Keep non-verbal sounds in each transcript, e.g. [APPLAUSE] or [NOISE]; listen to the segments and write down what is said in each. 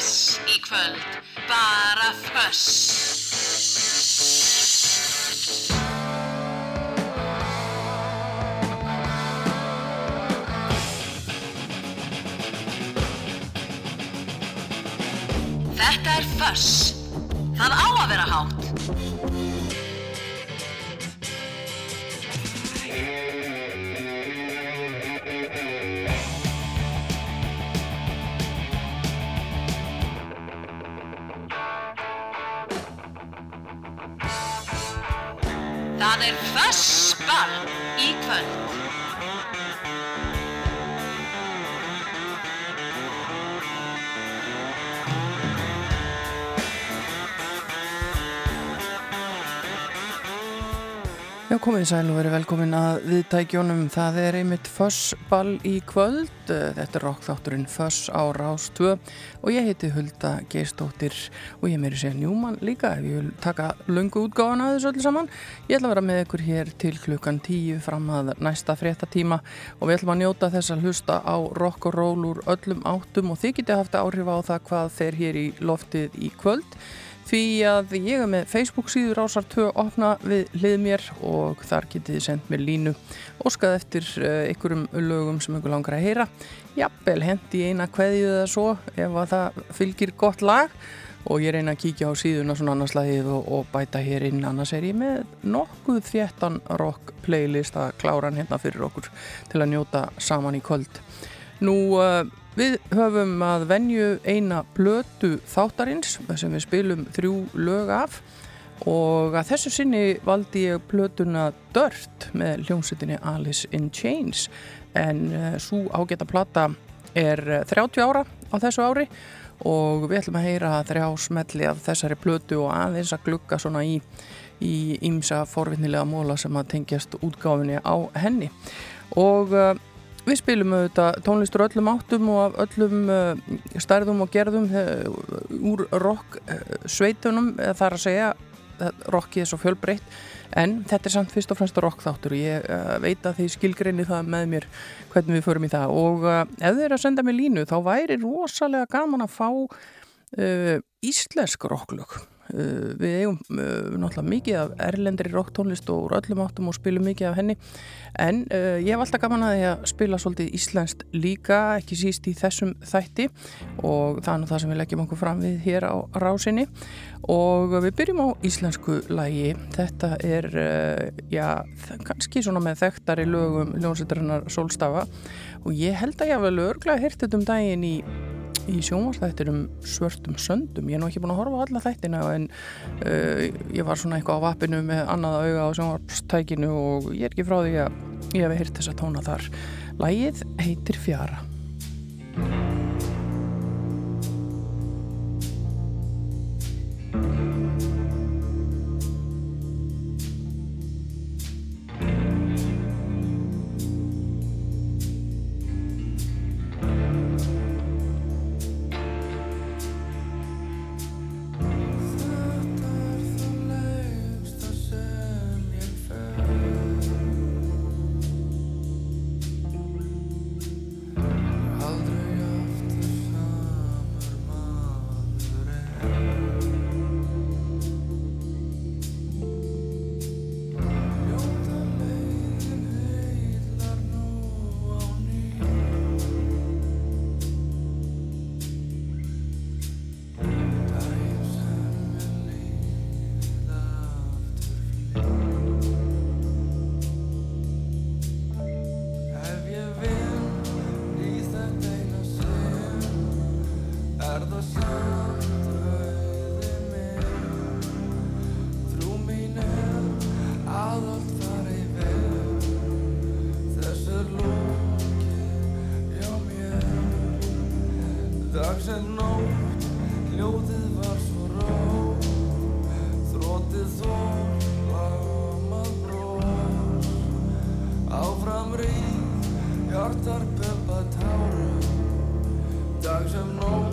Föss í kvöld, bara föss. Þetta er Föss. Það á að vera hátt. Fössball komið sæl og verið velkomin að viðtækjónum. Það er einmitt Fössball í kvöld. Þetta er rockþátturinn Föss á Rás 2 og ég heiti Hulda Geistóttir og ég meiri segja Njúman líka ef ég vil taka lungu útgáðan að þessu öllu saman. Ég ætla að vera með ykkur hér til klukkan 10 fram að næsta fréttatíma og við ætlum að njóta þess að hlusta á rock og roll úr öllum áttum og þið getið haft áhrif á það hvað þeir hér í loftið í kvöld. Því að ég er með Facebook síður ásar 2 opna við hlið mér og þar getið þið sendt mér línu óskað eftir uh, einhverjum lögum sem einhver langar að heyra. Jafnvel hendi eina kveðið eða svo ef að það fylgir gott lag og ég reyna að kíkja á síðuna svona annarslagið og, og bæta hér inn annars er ég með nokkuð þéttan rock playlist að klára hann hérna fyrir okkur til að njóta saman í kvöld. Nú... Uh, Við höfum að venju eina blötu þáttarins sem við spilum þrjú lög af og að þessu sinni valdi ég blötuna Dirt með hljómsettinni Alice in Chains. En uh, svo ágæta plata er 30 ára á þessu ári og við ætlum að heyra þrjá smelli af þessari blötu og aðeins að glugga svona í í ímsa forvinnilega móla sem að tengjast útgáfinni á henni. Og uh, Við spilum auðvitað tónlistur öllum áttum og öllum uh, stærðum og gerðum uh, úr rock uh, sveitunum, þar að segja rockið er svo fjölbreytt. En þetta er samt fyrst og fremst rock þáttur og ég veit að þið skilgrinni það með mér hvernig við förum í það. Og ef þið eru að senda mér línu þá væri rosalega gaman að fá íslensk rocklög. Uh, við eigum uh, náttúrulega mikið af erlendri rocktónlist og úr öllum áttum og spilum mikið af henni. En uh, ég hef alltaf gaman að því að spila svolítið íslenskt líka, ekki síst í þessum þætti. Og það er nú það sem við leggjum okkur fram við hér á rásinni. Og við byrjum á íslensku lægi þetta er, já, kannski svona með þekktari lögum ljónsættarinnar Solstafa og ég held að ég hef vel örglega hirtið um daginn í í sjónvarsþættir um svörtum söndum ég er nú ekki búin að horfa á alla þættina en uh, ég var svona eitthvað á vappinu með annaða auga á sjónvarstækinu og ég er ekki frá því að ég hef heirt þessa tóna þar Lægið heitir Fjara dags en nótt ljóðið var svo rá þróttið þó lamað um brós áfram ríð hjartar pöpa táru dags en nótt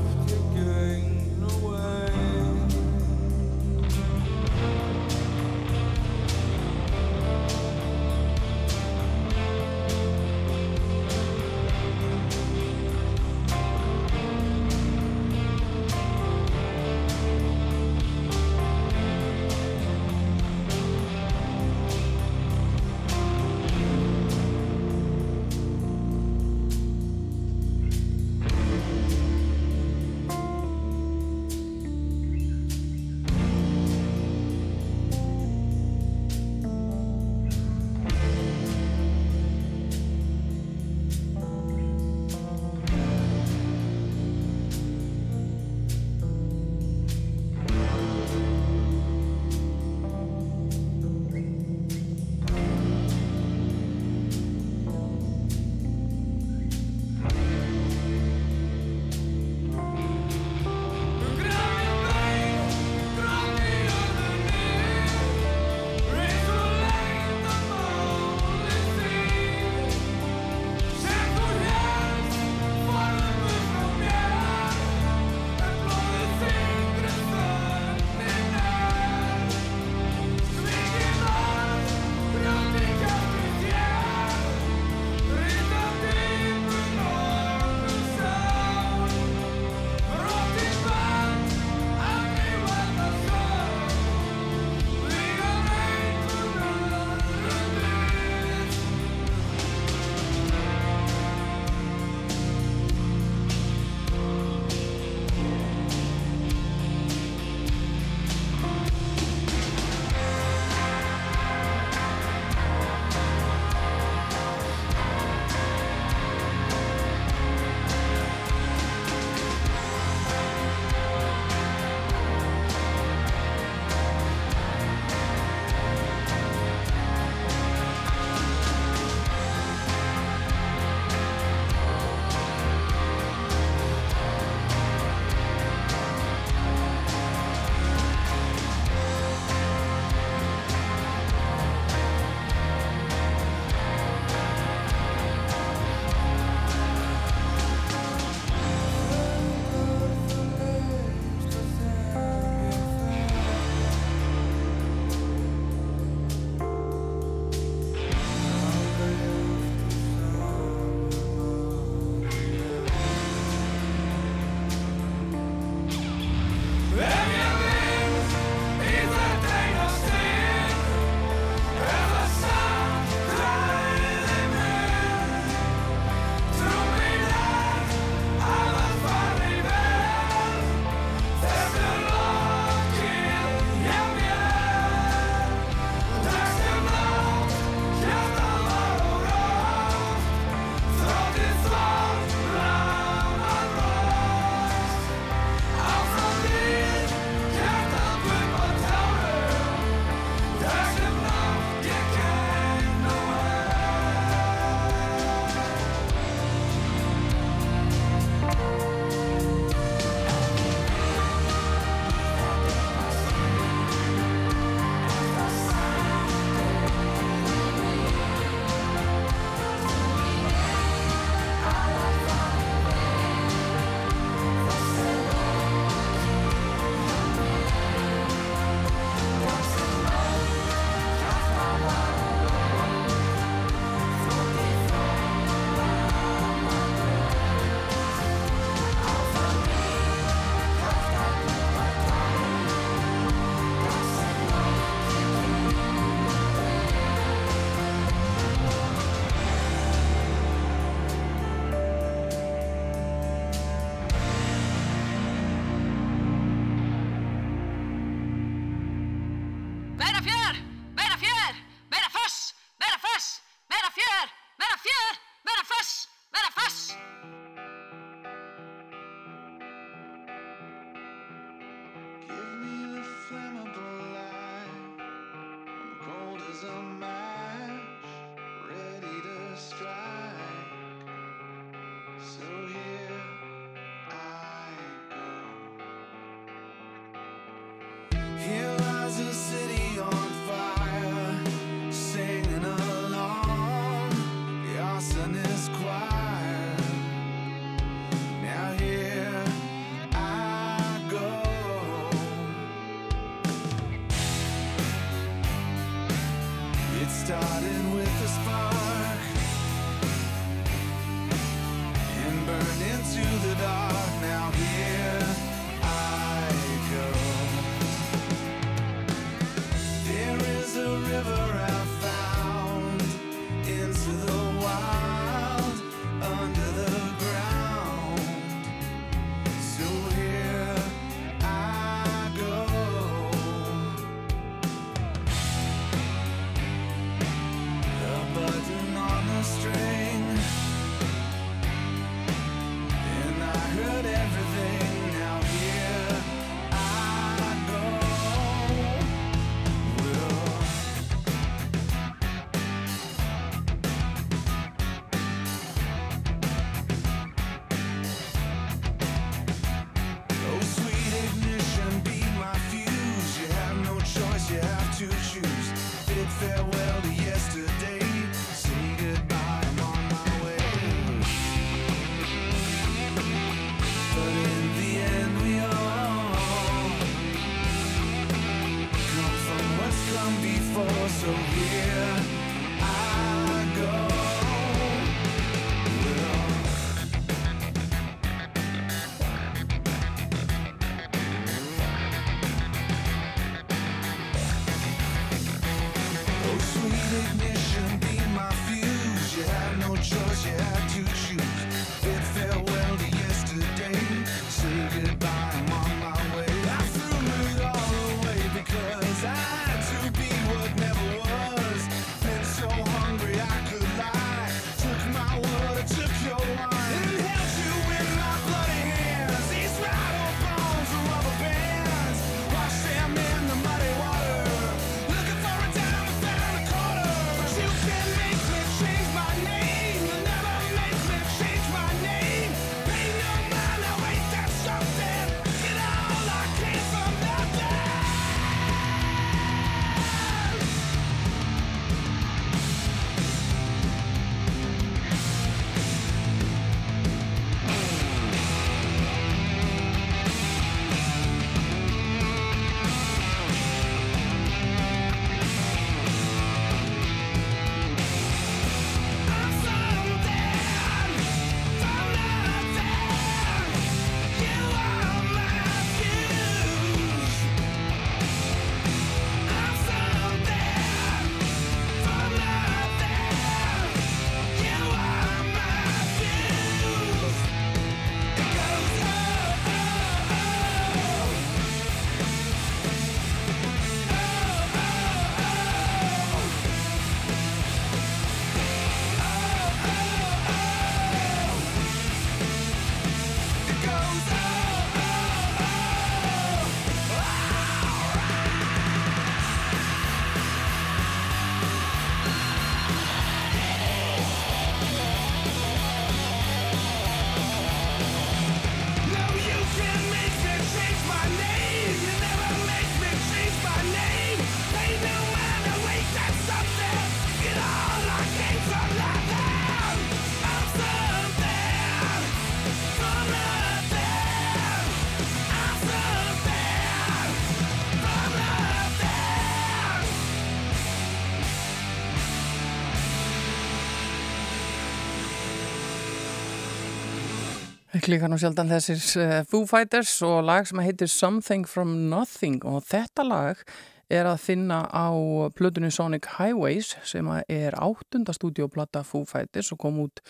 klíkan og sjaldan þessir uh, Foo Fighters og lag sem heitir Something from Nothing. Og þetta lag er að finna á plötunni Sonic Highways sem er áttunda stúdioplata Foo Fighters og kom út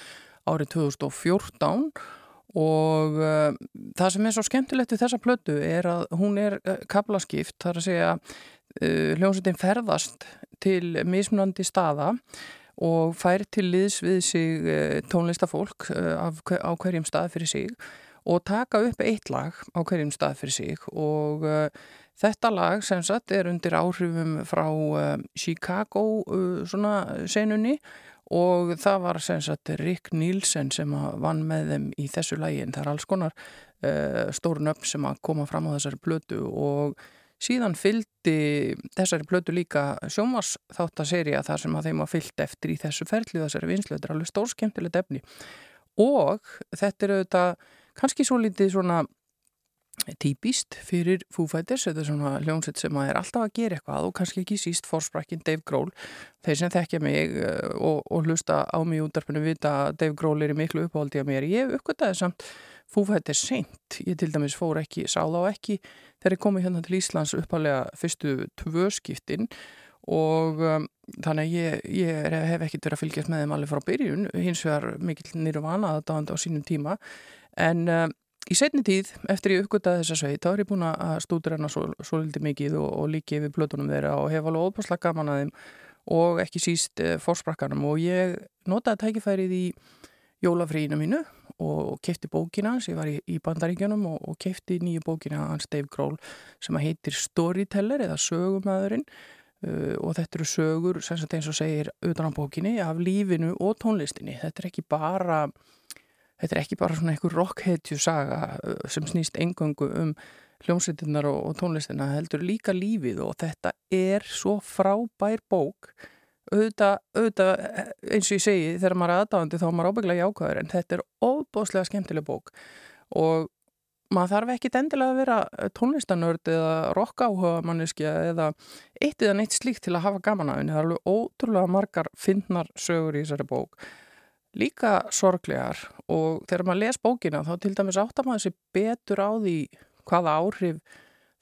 árið 2014 og uh, það sem er svo skemmtilegt við þessa plötu er að hún er uh, kablaskipt, þar að segja hljómsveitin ferðast til mismunandi staða og fær til liðs við sig eh, tónlistafólk eh, á hverjum stað fyrir sig og taka upp eitt lag á hverjum stað fyrir sig. Og uh, þetta lag sem sagt er undir áhrifum frá Chicago svona senunni. Og það var sem sagt Rick Nielsen sem vann með þeim í þessu lagin. Það er alls konar stórn upp sem að koma fram á þessari blötu og Síðan fylgdi þessari plötu líka sjómas þáttaserja þar sem að þeim var fyllt eftir í þessu ferli þessari vinslu. Þetta er alveg stórskemmtilegt efni. Og þetta er auðvitað kannski svo lítið svona típist fyrir Foo Fighters, þetta er svona hljómsett sem að er alltaf að gera eitthvað og kannski ekki síst fórsprakkin Dave Grohl þeir sem þekkja mig uh, og, og hlusta á mig útarpinu vita að Dave Grohl er í miklu uppáldi að mér, ég uppgöttaði samt Foo Fighters seint, ég til dæmis fór ekki sá þá ekki þegar ég komi hérna til Íslands uppalega fyrstu tvö skiptin og um, þannig að ég, ég hef ekkert verið að fylgjast með þeim alveg frá byrjun. Hins vegar mikill nýrvana aðdáðandi á sínum tíma. En um, Í setni tíð, eftir ég uppgöttaði þessa sveit, þá er ég búin að stúdur hana svo, svo liti mikið og, og líki yfir blötunum þeirra og hef alveg óbúslega gaman að þeim og ekki síst e, fórsprakkanum og ég notaði tækifærið í jólafríinu mínu og kefti bókina hans, ég var í, í bandaríkjunum og, og kefti nýju bókina hans Dave Grohl sem heitir Storyteller eða Sögumæðurinn uh, og þetta eru sögur, sem eins og segir utan á bókinni, af lífinu og tónlistinni. Þetta er ekki bara þetta er ekki bara svona einhver rockhetju saga uh, sem snýst engöngu um hljómsveitinnar og, og tónlistina heldur líka lífið. Og þetta er svo frábær bók auðvitað, auðvitað eins og ég segi þegar maður er aðdáðandi þá er maður ábygglega jákvæður en þetta er óbóðslega skemmtileg bók. Og maður þarf ekki endilega að vera tónlistanörd eða rockáhuga manneskja eða eitt eða neitt slíkt til að hafa gaman af henni. Það er alveg ótrúlega margar finnar sögur í þessari bók. Líka sorglegar. Og þegar maður les bókina þá til dæmis áttar maður sér betur á því hvaða áhrif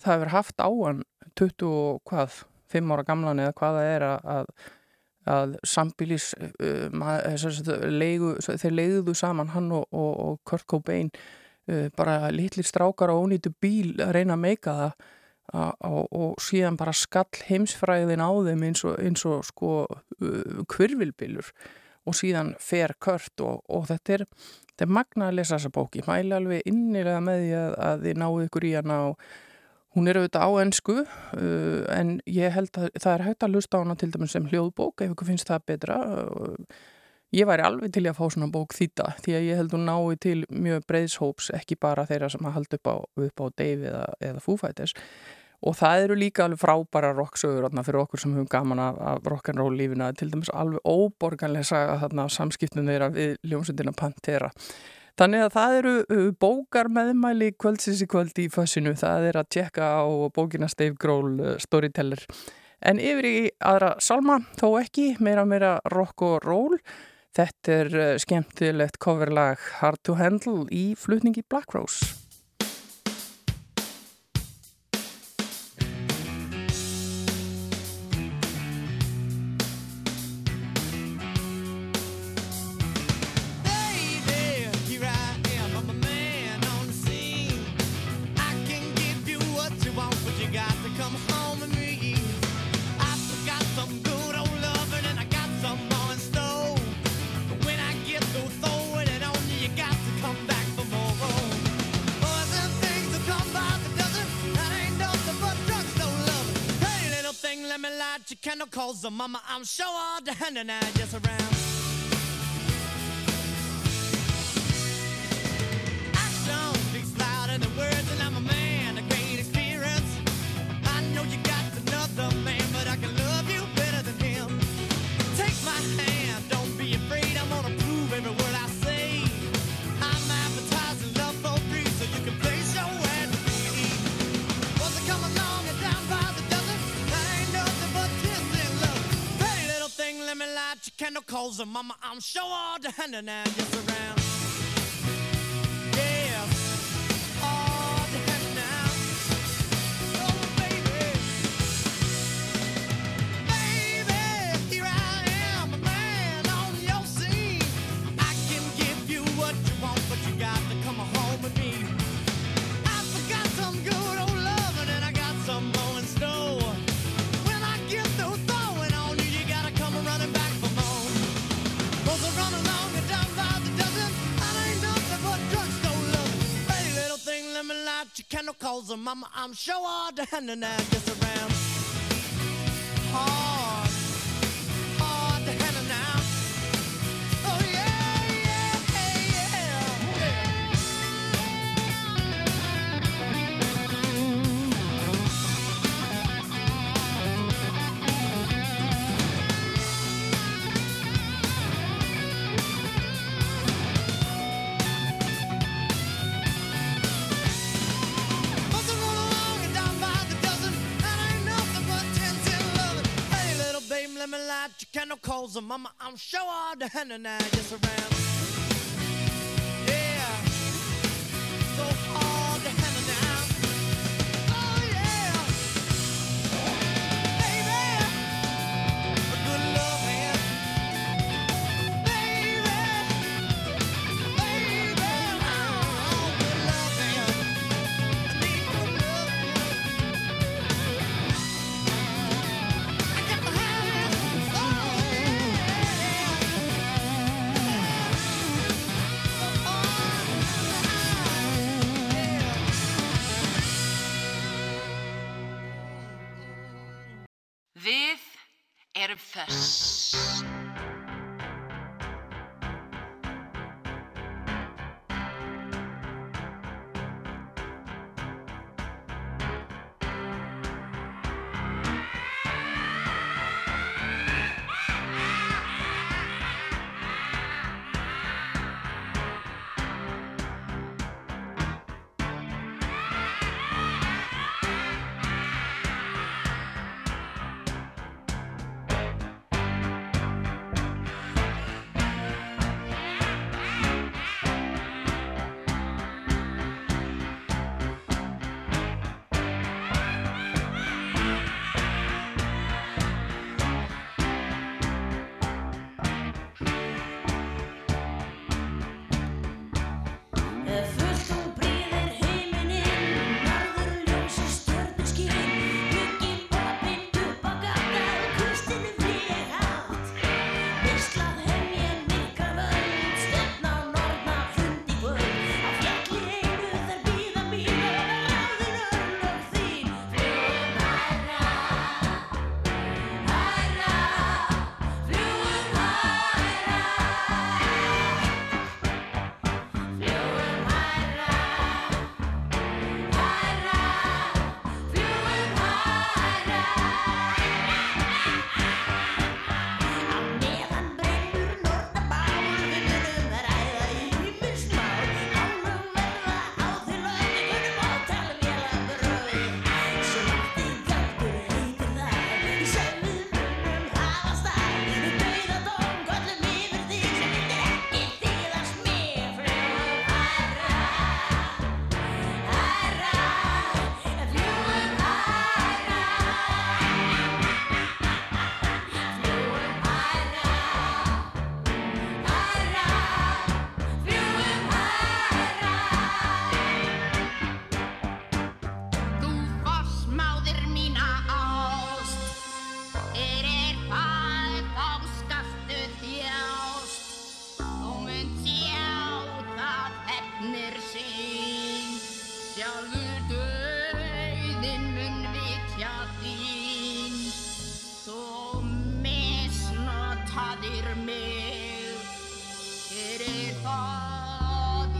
það hefur haft á hann 20 og hvað, 5 ára gamlan eða hvaða er að, að sambílis uh, leigu, þeir leiðuðu saman hann og, og, og Kurt Cobain uh, bara litlir strákar á ónýtu bíl að reyna að meika það og, og síðan bara skall heimsfræðin á þeim eins og, eins og sko uh, kvirvilbilur og síðan fer kört og, og þetta er, er magna að lesa þessa bóki mæli alveg innilega með því að, að þið náðu ykkur í hana og hún er auðvitað á ennsku uh, en ég held að það er hægt að lusta á hana til dæmis sem hljóðbók ef ykkur finnst það betra. Uh, ég væri alveg til að fá svona bók þýta því að ég held hún nái til mjög breyðshóps ekki bara þeirra sem að halda upp á, upp á Dave eða, eða Foo Fighters. Og það eru líka alveg frábæra rocksögur fyrir okkur sem höfum gaman af, rock'n'roll lífina, til dæmis alveg óborganlega samskipnum þeirra við ljómsundina Pantera þannig að það eru bókar meðmæli kvöldsins í kvöld í fössinu. Það er að tjekka á bókina Stave Grohl Storyteller. En yfir í aðra salma, þó ekki meira meira rock og roll. Þetta er skemmtilegt coverlag Hard to Handle í flutningi Black Rose them a lot, you can't cause mama. I'm sure all the hand and I just around. Calls her mama. I'm sure all the hand and just around. I'm sure all [LAUGHS] the hand and just knows. I'm, I'm sure all the henna now just around.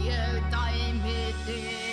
your time it is.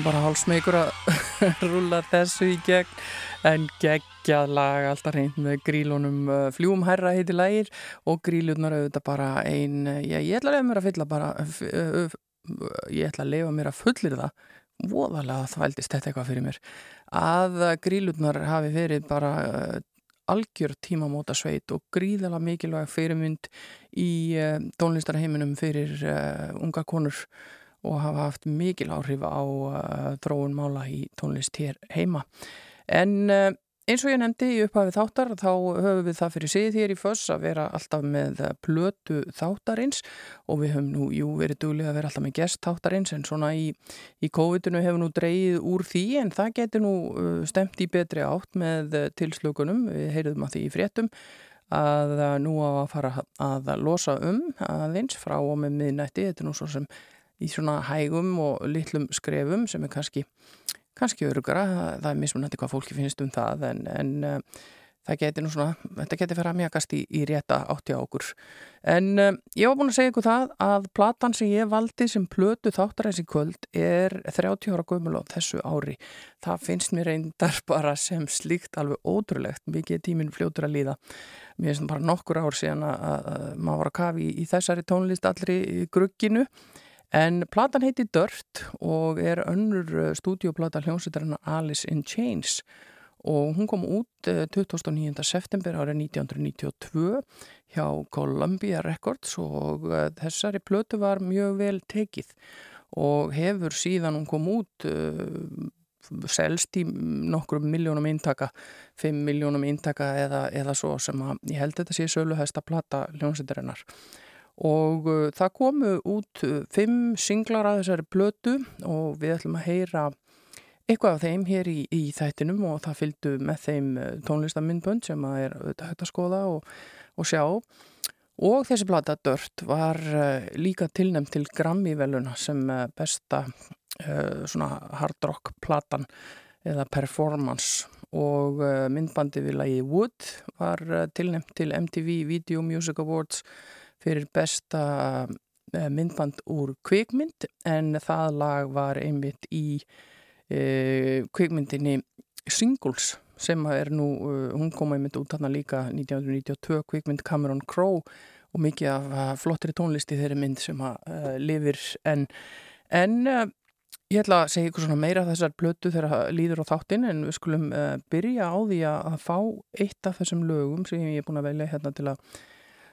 nú bara hálsmeikur að [LAUGHS] rúla þessu í gegn. En geggjað lag alltaf reynd með grílunum uh, fljúum herra heiti lægir og grílunar auðvitað bara ein uh, ég, ég ætla að lefa mér að fylla bara uh, ég ætla að lefa mér að fullir það voðalega þvældist þetta eitthvað fyrir mér að grílunar hafi verið bara algjör tímamóta sveit og gríðala mikilvæg fyrirmynd í tónlistarheiminum fyrir unga konur og hafa haft mikil áhrif á eh, þróun mála í tónlist hér heima. En eh, eins og ég nefndi í upphafið þáttar þá höfum við það fyrir síðið hér í föss að vera alltaf með eh, plötu þáttarins og við höfum nú, jú, verið duglega að vera alltaf með gest þáttarins en svona í, í COVID-19 hefur nú dreyið úr því en það getur nú stemt í betri átt með tilslökunum, við heyriðum að því í fréttum að nú á að fara að losa um aðeins frá og með miðnætti, þetta er nú svo sem í svona hægum og litlum skrefum sem er kannski kannski örugara, það, það er mismunandi hvað fólki finnst um það en, en uh, það geti nú svona, þetta geti fyrir að mjögast í, í rétta átti á okkur. En uh, ég var búin að segja ykkur það að platan sem ég valdi sem plötu þáttaræs í kvöld er 30 ára gömul á þessu ári. Það finnst mér reyndar [LAUGHS] bara sem slíkt alveg ótrúlegt, mikið tíminn fljótur að líða. Mér finnst bara nokkur ár síðan að, að, að maður var að kafi í, í þessari tónlist allri í grugginu En platan heiti Dirt og er önnur stúdioplata hljómsveitarinn Alice in Chains og hún kom út 29. september árið 1992 hjá Columbia Records og þessari plötu var mjög vel tekið og hefur síðan hún kom út selst í nokkrum miljónum intaka, 5 miljónum intaka eða, eða svo sem að ég held þetta sé söluhæsta plata hljómsveitarinnar og uh, það komu út uh, fimm singlar að þessari plötu og við ætlum að heyra eitthvað af þeim hér í, í þættinum og það fylgdu með þeim uh, tónlistamindbönd sem að er hægt að skoða og, og sjá. Og þessi plata Dört var líka tilnæmt til Grammy-veluna sem besta svona hard rock platan eða performance. Og myndbandi við lagi Wood var tilnæmt til MTV Video Music Awards fyrir besta myndband úr kvikmynd en það lag var einmitt í e, kvikmyndinni Singles sem er nú, hún kom einmitt út þarna líka 1992 kvikmynd Cameron Crowe og mikið af flottri tónlisti þeirri mynd sem að uh, lifir en, en uh, ég ætla að segja ykkur svona meira þessar blötu þegar líður á þáttinn en við skulum uh, byrja á því að fá eitt af þessum lögum sem ég er búin að velja hérna til að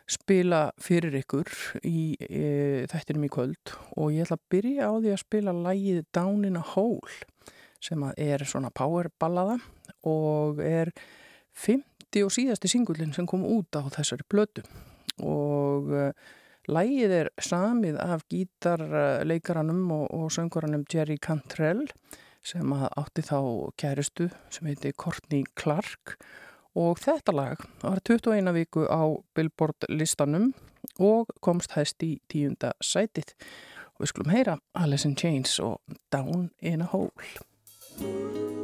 spila fyrir ykkur í e, þættinum í kvöld og ég ætla að byrja á því að spila lægið Down in a Hole sem er svona powerballaða og er 50 og síðasti singullin sem kom út á þessari blötu og e, lægið er samið af gítarleikaranum og, og sönguranum Jerry Cantrell sem átti þá kæristu sem heiti Courtney Clark og og þetta lag var 21 viku á Billboard listanum og komst hæst í tíunda sætið. Og við skulum heyra Alice in Chains og Down in a Hole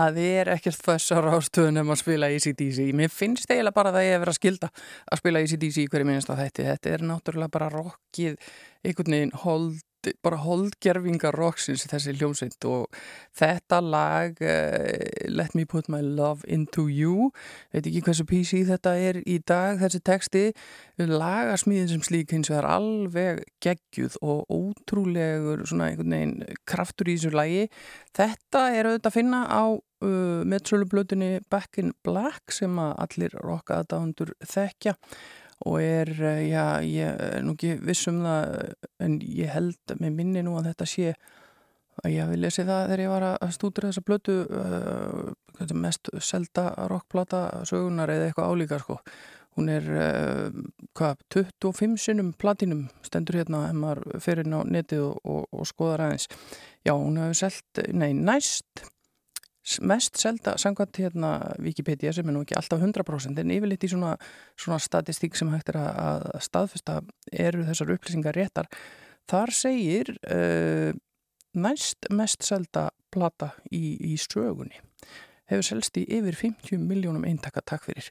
Það er ekkert þess að rástöðun um að spila ACDC. Mér finnst eiginlega bara að það ég að skilda að spila ACDC í hverju minnst á þetta. Þetta er náttúrulega bara rockið einhvern veginn hold, bara holdgerfingar rocksins þessi hljómsveit og þetta lag uh, Let me put my love into you veit ekki hversu PC þetta er í dag þessi texti lagasmíðin sem slík hins vegar alveg geggjuð og ótrúlegur svona einhvern veginn kraftur í þessu lagi þetta er auðvitað að finna á uh, meðsölublötunni Back in Black sem að allir rockaðadáðundur þekkja og er, uh, já, ég er nú ekki viss um það en ég held með minni nú að þetta sé að ég hafi lesið það þegar ég var að stúdra þessa blötu uh, mest selda rockplata sögunar eða eitthvað álíka sko. hún er uh, hvað, 25 sinnum platinum stendur hérna ef maður fer inn á netið og, og, og skoðar aðeins já, hún hefur selt, nei, næst mest selda samkvæmt hérna Wikipedia sem er nú ekki alltaf 100% en yfirleitt í svona, svona statistík sem hægt er að, að staðfesta eru þessar upplýsingar réttar. Þar segir uh, næst mest selda plata í, í sögunni hefur selst í yfir 50 miljónum eintaka takk fyrir.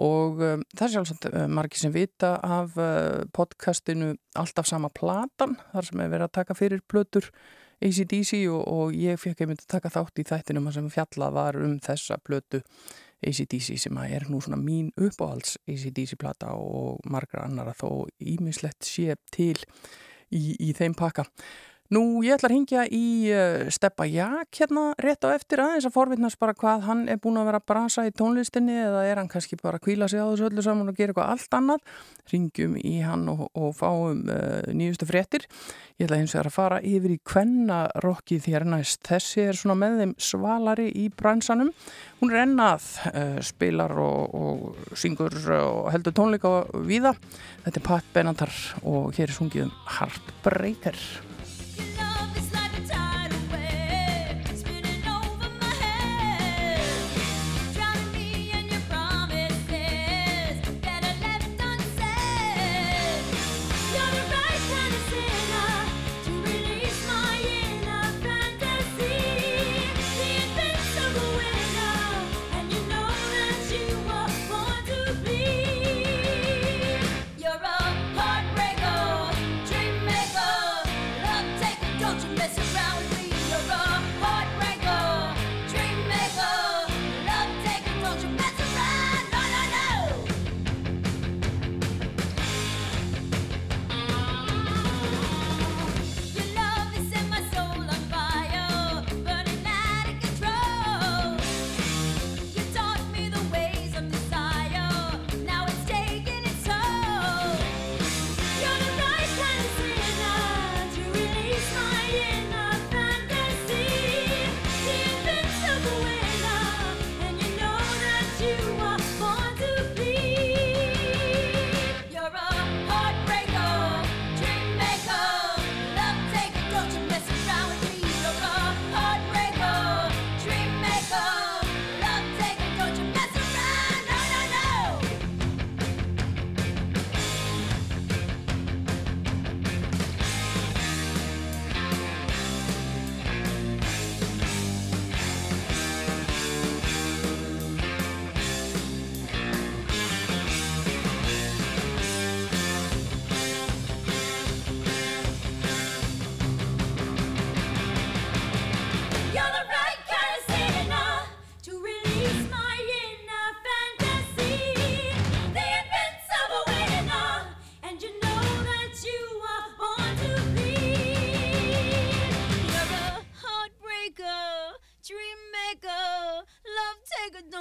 Og um, það er sjálfsagt uh, margir sem vita af uh, podcastinu Alltaf sama platan þar sem er verið að taka fyrir plötur ACDC og, og ég fekk einmitt að taka þátt í þættinum sem fjallað var um þessa plötu ACDC sem að er nú svona mín uppáhalds ACDC plata og margra annara þó ímislegt sé til í, í þeim pakka. Nú, ég ætla að hingja í uh, Steppa Jak hérna rétt á eftir aðeins að forvittnast bara hvað hann er búin að vera að brasa í tónlistinni eða er hann kannski bara að kvíla sig á þessu öllu saman og gera eitthvað allt annað. Ringjum í hann og, og fáum uh, nýjustu fréttir. Ég ætla eins og að fara yfir í kvennarokkið þér næst. Þessi er svona með þeim svalari í bransanum. Hún er ennað, uh, spilar og, og syngur og heldur tónleika viða. Þetta er Pat Benatar og hér er sungið um Heartbreaker.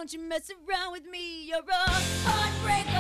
Don't you mess around with me. You're a heartbreaker,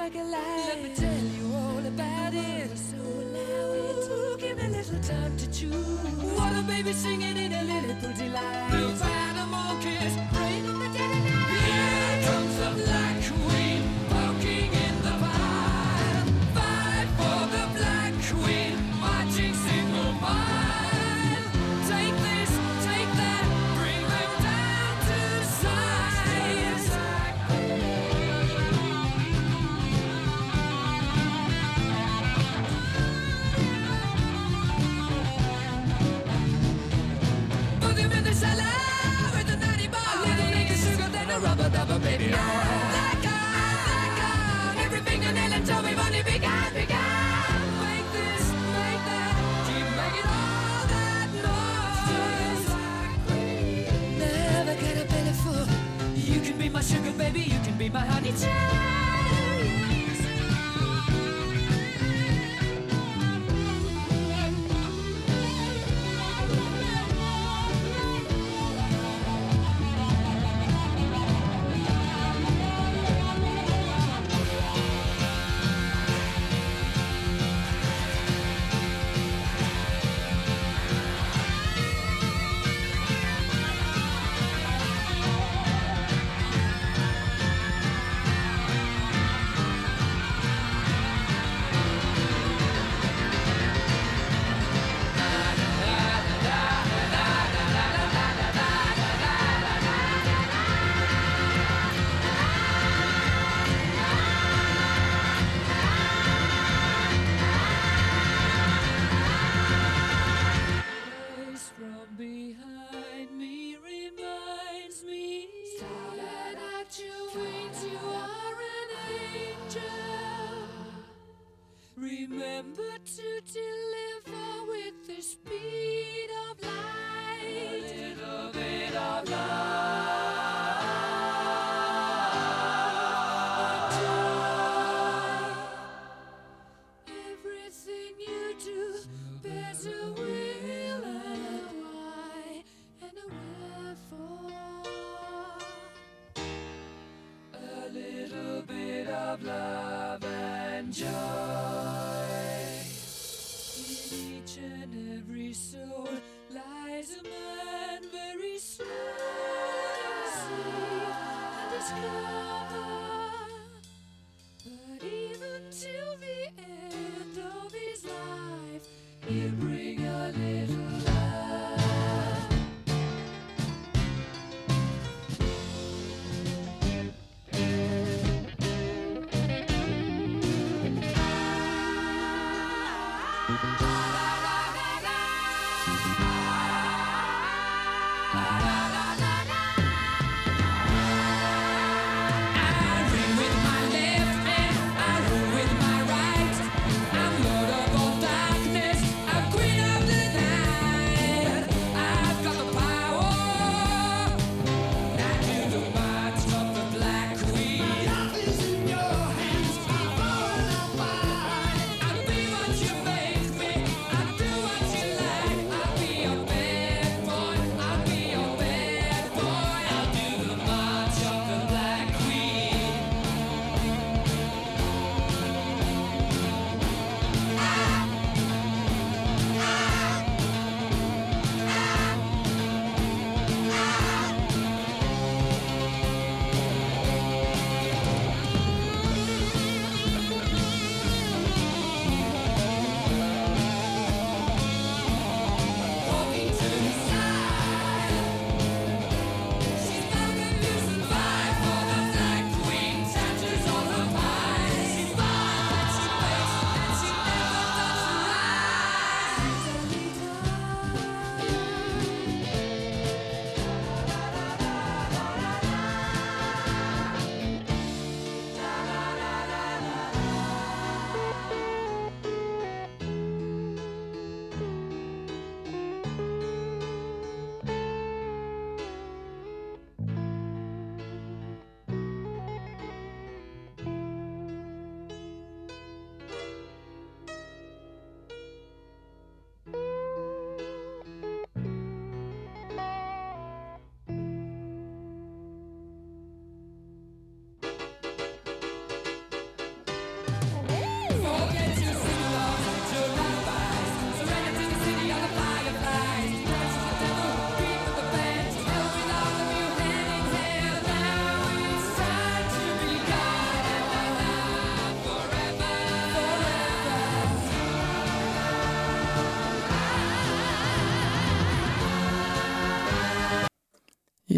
back alive.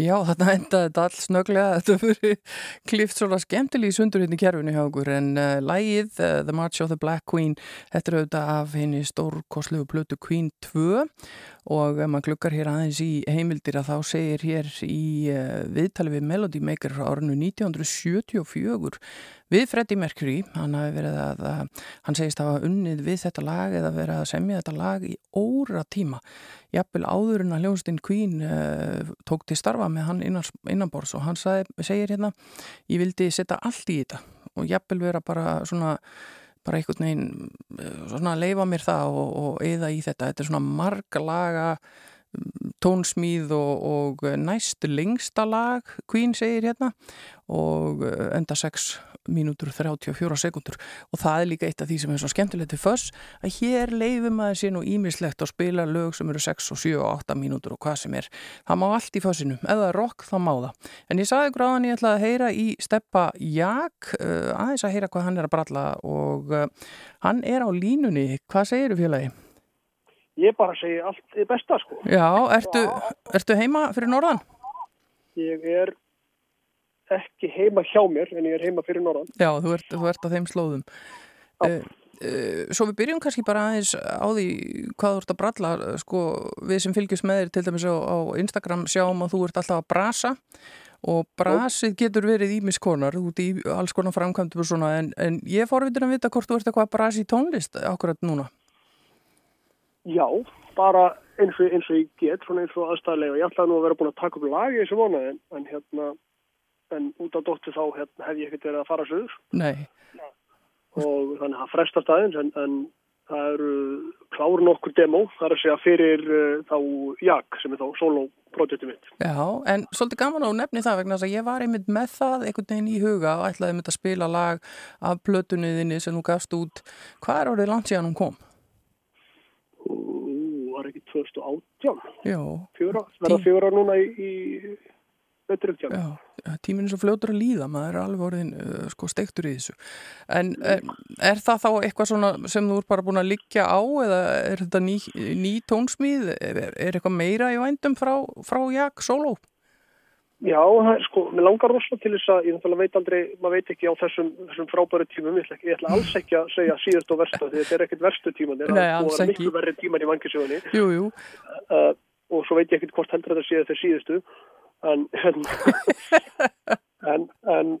Já, þarna endaði þetta alls snöglega, [LAUGHS] þetta fyrir klift svona skemmtilegi sundur hérna í kerfinu hjá okkur en uh, lægið uh, The March of the Black Queen, þetta er auðvitað af henni stórkoslegu plötu Queen 2 og ef maður glukkar hér aðeins í heimildir að þá segir hér í uh, viðtali við Melody Maker frá árinu 1974 við Freddie Mercury, hann að hann segist að hafa unnið við þetta lag eða verið að semja þetta lag í óra tíma jafnvel áður en að hljónstinn Queen uh, tók til starfa með hann innan, innanbors og hann sagði, segir hérna ég vildi setja allt í þetta og jafnvel vera bara svona bara einhvern veginn uh, svona leifa mér það og, og eða í þetta. Þetta er svona marga laga mm, tónsmíð og, og næst lengsta lag Queen segir hérna og uh, enda 6 mínútur 34 sekundur og það er líka eitt af því sem er svo skemmtilegt til föss að hér leifum að það sé nú ímislegt að spila lög sem eru 6 og 7 og 8 mínútur og hvað sem er það má allt í fössinu, er rock þá má það en ég sagði gráðan ég ætla að heyra í Steppa Jak uh, aðeins að heyra hvað hann er að bralla og uh, hann er á línunni hvað segir þú félagi? Ég bara segi allt besta sko. Já, ertu, ertu heima fyrir norðan? Ég er ekki heima hjá mér en ég er heima fyrir norðan. Já, þú ert, þú ert á þeim slóðum. Uh, uh, svo við byrjum kannski bara aðeins á því hvað þú ert að bralla, sko, við sem fylgjast með þér til dæmis á, á Instagram sjáum að þú ert alltaf að brasa og brasið getur verið ímiskonar út í alls konar framkvæmdum og svona en, en ég fórvitur að vita hvort þú ert eitthvað að brasi í tónlist akkurat núna. Já, bara eins og, eins og ég get, svona eins og aðstæðlega. Ég ætlaði nú að vera búin að taka upp lagi þessu vona en, en hérna, en út á dóttu þá hérna, hef ég ekkert verið að fara söður Nei, og þannig að það frestast aðeins en, en það eru klár nokkur demo, það er að segja fyrir uh, þá JAG sem er þá solo-projekti mitt. já, en svolítið gaman að nefni það vegna þess að ég var einmitt með það einhvern veginn í huga og ætlaði einmitt að spila lag af plötunniðinni sem þú gafst út. Hvað er orðið langt síðan hún kom? Ú, var ekki 2018, Já, fjóra, verða fjóra núna í, í tíminn er svo fljótur að líða, maður er alveg orðin uh, sko steiktur í þessu. En er, er það þá eitthvað sem þú er bara búin að liggja á eða er þetta ný, ný tónsmíð? Er, er eitthvað meira í vændum frá, frá Jak Solo? Já, er sko, mér langar rosa til þess að, ég veit aldrei, maður veit ekki á þessum, þessum frábæru tímum, ég ætla, ég ætla alls ekki að segja síðust og versta, því þetta er ekkert verstu tíman, þetta er miklu verri tíman í jú, uh, og svo veit ég ekkert hvort heldur þetta séu þeir síðustu, en, en, en, en,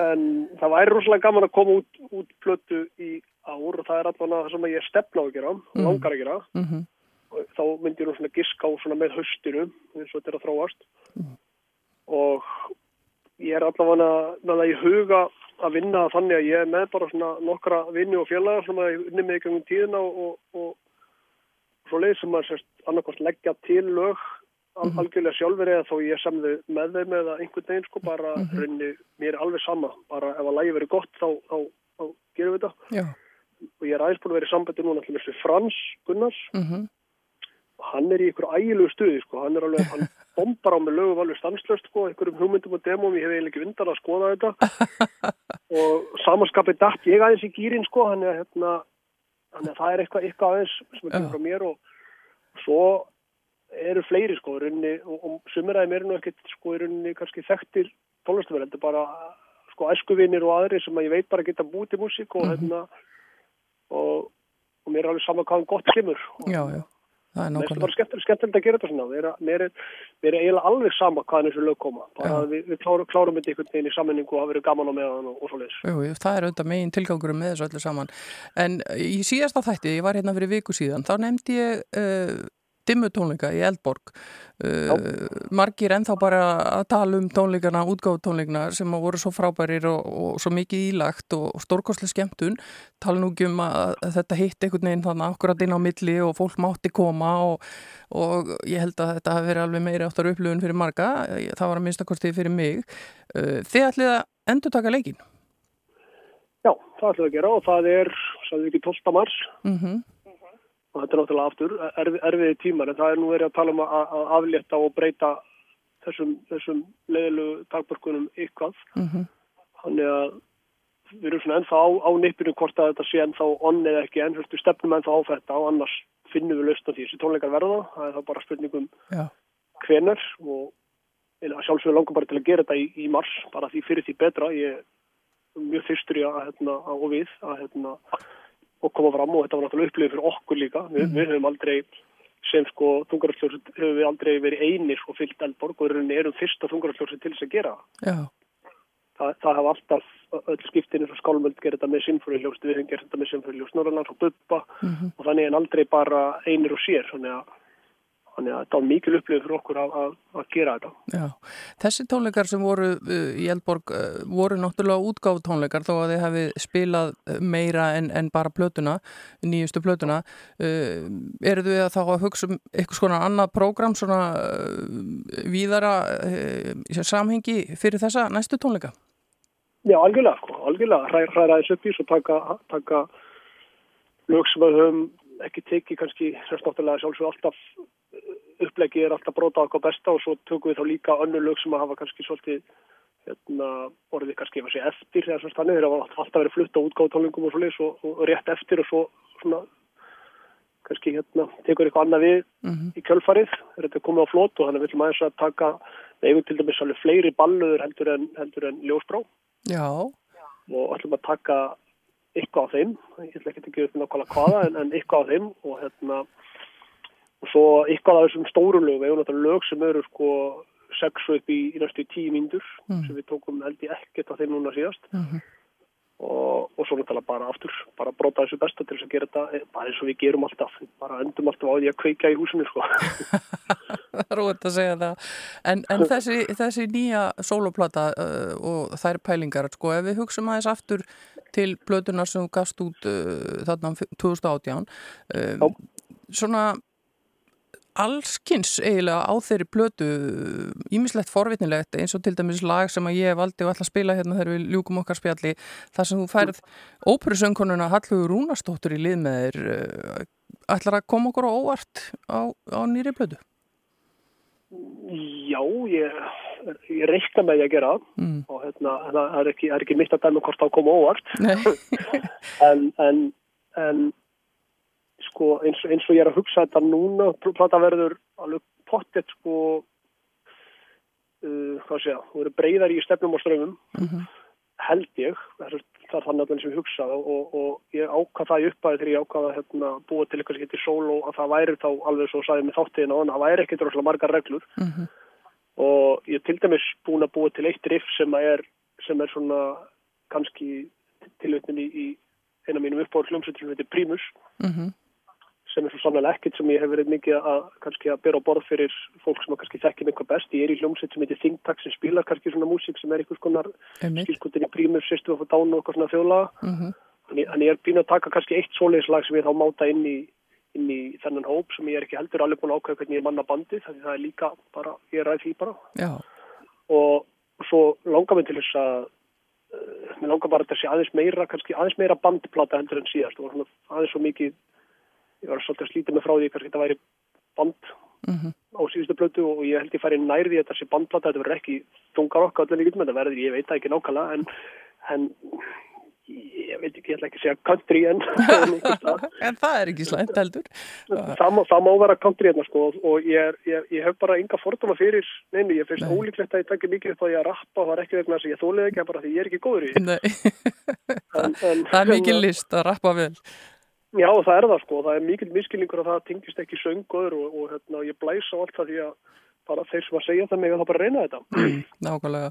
en það væri rosalega gaman að koma út, út plötu í ár og það er allan það sem ég stefna á að gera, Mhm. langar að gera, mm og þá myndi ég nú svona giska á svona með haustinu eins og þetta er að þróast Mhm. og ég er allavega með það í huga að vinna þannig að ég er með bara svona nokkra vinni og félaga sem að ég vinni með í gangum tíðina og, og, og svo leið sem að annarkost leggja til lög al Mhm. algjörlega sjálfur eða þó ég sem þau með þeim eða einhvern veginn sko bara Mhm. rinni, mér er alveg sama. Bara ef að lægi verið gott þá, þá, þá gerum við þetta. Já, og ég er aðeins búin að vera í sambandi núna til þessu Frans Gunnars. Mm hann er í ykkur ægilegu stuði sko, hann er alveg, hann [LAUGHS] bombar á með lögum alveg stanslöst sko, einhverjum hugmyndum og demum, ég hef eiginlega ekki undan að skoða þetta. [LAUGHS] Og samanskapið datt ég aðeins í gýrin sko, hann er hérna, hann er, það er eitthvað, eitthvað aðeins sem er kemur frá mér og svo eru fleiri sko, í rauninni, og, aðeim eru nú ekkert sko, í rauninni kannski þekktir tónlistumverð, þetta er bara sko æskuvinir og aðri sem að ég veit bara geta búið til músík og hérna og, og mér er alveg sama hvaðan gott kemur og, já, já, það er nákvæmlega. skemmtilegt, skemmtilegt að gera þetta svona. Mér er, mér er, mér er eiginlega alveg sama hvaðan þessu lög koma. Bara Já. við, við klárum, klárum þetta einhvern veginn í sammenningu og hafa verið gaman á meðan og, og svo leiðis. Jú, það er auðvitað megin tilgangurum með þessu öllu saman. En í síðasta þætti, ég var hérna fyrir viku síðan, þá nefndi ég uh, dimmu tónleika í Eldborg. Uh, margir ennþá bara að tala um tónleikana, útgáfu tónleikana sem voru svo frábærir og, og svo mikið ílagt og stórkostlega skemmtun. Tala nú ekki um að, að þetta hitt einhvern veginn þannig akkurat inn á milli og fólk mátti koma og, og ég held að þetta hafi verið alveg meiri áttar upplöfun fyrir marga. Það var að minnstakosti fyrir mig. Uh, þið ætlið að endur taka leikin? Já, það ætlum við að gera og það er, sagði við ekki 12. mars Mhm. Og þetta er náttúrulega aftur erfi, erfiði tímar en það er nú verið að tala um að, aflétta og breyta þessum, þessum leiðilu dagbörkunum ykkvað. Mhm. Þannig að við erum svona ennþá á, á nippinu hvort að þetta sé ennþá onn eða ekki en við stefnum ennþá á þetta og annars finnum við lausn á því. Þessi tónleikar verða, það er þá bara spurningum Já. hvenar og sjálfsögur langar bara til að gera þetta í, í mars, bara því fyrir því betra. Ég er mjög fyrstur í að, hérna, að og við að hérna, og koma fram og þetta var náttúrulega upplifið fyrir okkur líka. Vi, Við höfum aldrei, sem sko þungaralljóðsett, höfum við aldrei verið einir og fyllt eldborg og erum fyrsta þungaralljóðsett til þess að gera. það. Já, Það, hafa alltaf öll skiptin eins og skálmöld gerði þetta með sinfóriuljóst, við höfum gert þetta með sinfóriuljóst Norrlands og Bubba og þannig en aldrei bara einir og sér. Þannig að, þannig að þetta var mikil upplifið fyrir okkur að, að, að gera þetta. já. Þessi tónleikar sem voru uh, í Eldborg uh, voru náttúrulega útgáfu tónleikar þó að þið hafi spilað uh, meira en, en bara plötuna, nýjustu plötuna. Uh, eru þið að þá að hugsa um eitthvað svona annað prógram, svona uh, víðara uh, samhengi fyrir þessa næstu tónleika? Já, algjörlega, sko, algjörlega, hræ, hræra þess upp í svo taka, taka lög sem við höfum ekki tekið kannski, semst náttúrulega sjálfsög alltaf upplegið er alltaf brota okkar besta og svo tökum við þá líka önnur lög sem að hafa kannski svolítið hérna, orðið kannski ef að segja eftir þegar semst þannig, þeir hafa alltaf verið flutt á útgáðtónlingum og svo leys og, og rétt eftir og svo svona kannski hérna, tekur eitthvað annað við í kjölfarið, er þetta komið á flót og þannig viljum aðeins að taka, eigum til dæmis alveg fleiri balluður heldur en, heldur en ljósbrá. Já, og ætlum að taka eitthvað á þeim, ég ætla ekki að gefa upp nákvæmlega hvaða en, en eitthvað á þeim og hérna og svo eitthvað af þessum stóru lög, við hefum náttúrulega lög sem eru sko sex og upp í, í næstu tíu mínútur sem við tókum held ég ekkert á þeim núna síðast. Og, og svo náttúrulega bara aftur, bara brota þessu besta til þess að gera þetta, eh, bara eins og við gerum alltaf, bara endum alltaf á því að kveika í húsinu sko. [LAUGHS] óvægt að segja það. En, en [LAUGHS] þessi, þessi nýja sóloplata uh, og þær pælingar, sko, ef við aftur til plötunar sem gafst út uh, þarna 2018, uh, svona allskins eiginlega á þeirri plötu ímislegt forvitnilegt eins og til dæmis lag sem að ég valdi og ætla að spila hérna þegar við ljúkum okkar spjalli þar sem þú færð óperusönkonuna Hallhugur Rúnastóttur í lið með þér uh, ætlar að koma okkur á óvart á, á nýri plötu? Já, ég, ég reikna með því að gera það mm. og hérna, það er ekki, er ekki mitt að dæma hvort það koma óvart [LAUGHS] en, en, en sko eins, eins og ég er að hugsa þetta núna, plata verður alveg pottet sko uh, hvað sé ég, þú verður breyðar í stefnum og strömmum Mhm. held ég, það er, það er þannig að sem ég hugsa og, og, og ég ákvað það í uppæði þegar ég ákvað að hérna, búa til eitthvað sem heitir solo að það væri þá alveg svo sagði með þáttiðina og það væri ekkert rosalega margar reglur Mhm. Og ég er til dæmis búin að búa til eitt riff sem er, sem er svona kannski tilvitnin í, í eina mínum uppáður hljómsveitur sem heitir Primus Mhm. sem er svo sannlega ekkert sem ég hef verið mikið að kannski að bera á borð fyrir fólk sem að kannski þekkir mig hvað best. Ég er í hljómsveit sem heitir Think Tank sem spilar kannski svona músík sem er einhvers konar skilskotin í Primus, System of a Down og eitthvað svona þjóðlaga. Mhm. Þannig þannig ég er býn að taka kannski eitt svoleiðslag sem ég þá máta inn í þennan hóp sem ég er ekki heldur alveg búin að ákveða hvernig ég manna bandið þannig það er líka bara, ég ræð því bara. Já, og svo langar mig til þess að uh, mér langar bara þetta sé aðeins meira kannski aðeins meira bandplata heldur en síðast. Og svona aðeins svo mikið ég var svolítið að slíta mig frá því kannski þetta væri band Mhm. á síðustu blötu og ég held ég færi nær því að þetta sé bandplata þetta verður ekki þungar okkar allir líka með þetta verður, ég veit það ekki nákvæmlega en, en ég veit ekki, ég ætla ekki að segja country en, [LAUGHS] en það er ekki slæmt heldur það, það má vera country hérna sko og ég, er, ég, ég hef bara enga fordóma fyrir neinu, ég finnst Nei. ólíklegt að ég takki mikið upp á því að rappa og það er ekki vegna þess að ég þólið ekki, bara því ég er ekki góður í [LAUGHS] En- en- það er mikil list að rappa vel Já, það er það sko, það er mikil miskilningur að það tengist ekki söngur og, og hérna, ég blæs á allt það því að bara þeir sem að segja það mig að það bara reyna þetta. Nákvæmlega.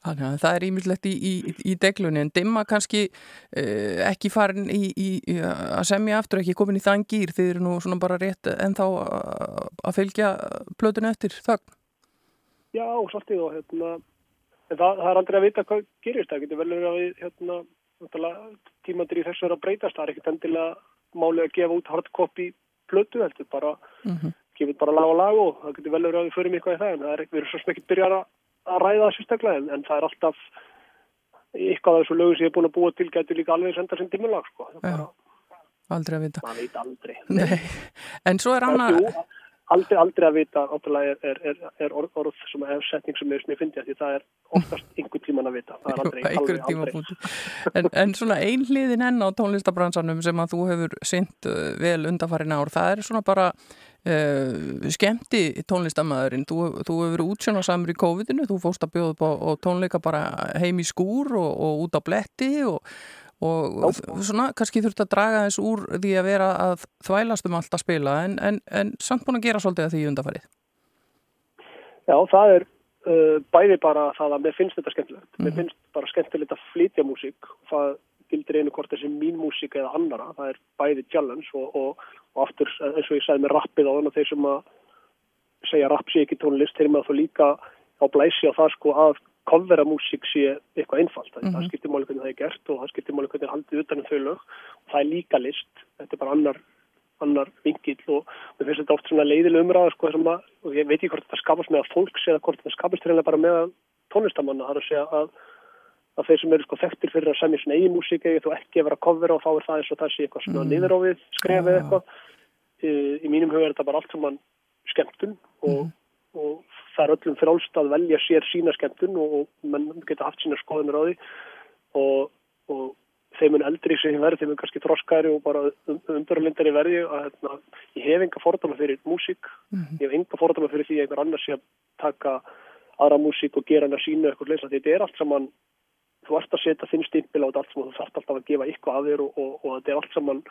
Þannig að það er ímyndlegt í, í, í deglunni en dimma kannski uh, ekki farin í, í, að semja aftur, ekki komin í þann gýr þið eru nú svona bara rétt en þá að fylgja plötunni eftir þögn. Já, svolítið og hérna, en það, það er aldrei að vita hvað gerist, það getur vel verið að við hérna, tímandir í þessu er að breytast, það er ekkert endilega málið að gefa út hardcopy plötu, heldur bara, Mhm. gefið bara lag og lag og það getur vel verið að við förum eitthvað í það, en það er við erum svo sem ekki byrjar að, að ræða það sérstaklega, en, en það er alltaf eitthvað af þessu lögu sem ég er búin að búa til getur líka alveg senda sem dimmulag, sko, Aldrei að vita. maður veit aldrei. Nei. En svo er annað... jú, aldrei, aldrei að vita er, er, er, er orð, orð sem er setning sem ég finnst því það er oftast [LAUGHS] einhver tíman að vita það er aldrei, einhverju alveg aldrei tímapunkti en, en svona einhliðin enn á tónlistabransanum sem að þú hefur sint vel undanfarin ár, það er svona bara uh, skemmti tónlistamæðurinn, þú, þú hefur verið útsjónasamur í COVID-inu, þú fóst að bjóða upp á, á tónleika bara heim í skúr og, og út á bletti og, og svona kannski þurft að draga þess úr því að vera að þvælast um allt að spila en, en, en samt búin að gera svolítið að því undanfarið Já, það er uh, bæði bara það að mér finnst þetta skemmtilegt. Mér finnst bara skemmtilegt að flytja músík. Það gildir einu hvort þessi mín músík eða annara. Það er bæði challenge og, og, og aftur eins og ég sagði með rappið á þannig að þeir sem að segja rapp sé ekki tónlist, þeir með að þú líka á blæsi á það sko að kofvera músík sé eitthvað einfalt. Mm Það skiptir máli hvernig það er gert og það skiptir máli hvernig það er haldið utan um þau lög. Og það er líka list. Þetta er bara annar annar vingill og mér finnst þetta oft svona leiðileg umræða sko, að, og ég veit ekki hvort þetta skapast með að fólks eða hvort þetta skapast bara með tónlistamanna, það er að segja að, að þeir sem eru sko þekktir fyrir að semja svona eigin músík eða þú ekki að vera að kofvera og þá er það eins og það sé eitthvað svona mm. niður á við skref eða eitthvað. Í, í mínum huga er þetta bara allt saman skemmtun og, og það er öllum frálst að velja sér sína skemmtun og, og menn geta haft sína skoðunir á því. Og, og þeim mun eldri sem verði, þeim mun kannski þroskæri og bara umdurlindari verði að hérna, ég hef enga fordama fyrir músík. Ég hef enga fordama fyrir því að einhver annars sé að taka aðra músík og gera hann að sína eitthvað leys, þetta er allt saman þú ert að setja þinn stimpil á þetta allt saman þú þarft alltaf að gefa eitthvað af þér og, og, og þetta er allt saman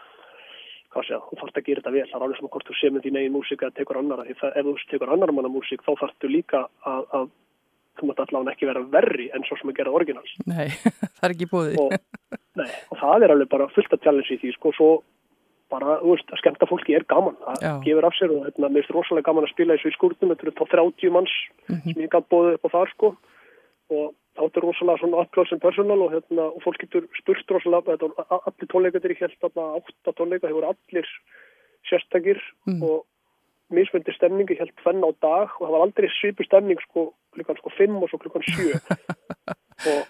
hvað sé þú þarft að gera þetta vel, það er alveg saman hvort þú semur þín eigin músík eða tekur annara, því það, ef þú tekur annar manna músík þá þarftu líka að, að þú mátt allavega ekki vera verri en svo sem að gera orginals. Nei, [LAUGHS] það er ekki búið og, nei, og það er alveg bara fullt að challenge í því sko, svo bara, þú veist, að skemmta fólki er gaman, það Já. gefur af sér og hérna, mér finnst rosalega gaman að spila þessu í skúrnum þetta eru þá 30 manns sem ég gæti bóðið upp á þar sko. Og er rosalega svona up close and personal og, hérna, og fólk getur spurt rosalega þetta, allir tónleikandir í helt átta tónleika, voru allir sérstakir og mismöndi stemningu helt fenn á dag og það var aldrei svipu stemning sko klukkan sko 5 og svo klukkan 7 [LAUGHS] og,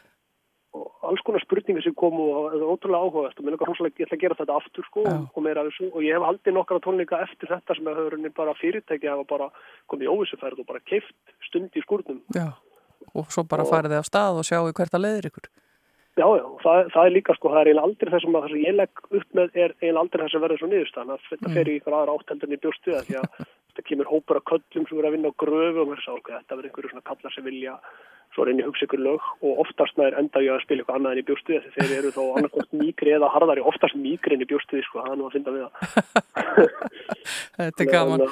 og alls konar spurningar sem komu og það var ótrúlega áhugavert og mér langar rosalega, ég ætla að gera þetta aftur sko Já. og meira af þessu. Og ég hef haldið nokkara tónleika eftir þetta sem hefur henni bara fyrirtæki hafa bara komið í óvissuferð og bara keift stund í skúrnum. Já, og svo bara farið þið af stað og sjáu hvert að leiðir ykkur. Já, já, það, það er líka sko, það er eiginlega aldrei þessum að það sem ég legg upp með er eiginlega aldrei þess að verða svo niðurstaðan. Að þetta fer í ykkur aðra átteldur en í bjóstu það því að [LAUGHS] þetta kemur hópur af köllum sem verður að vinna á gröfu og mér sá ok, þetta verður einhverju svona kallar sem vilja svo reyni að hugsa ykkur lög og oftast nær enda ég að spila eitthvað annað en í bjóstu því þeir eru þá annarkvæmt mýgri eða harðari oftast mýgri en í bjóstu sko, það er nú að finna við það. [LAUGHS] Þetta er gaman,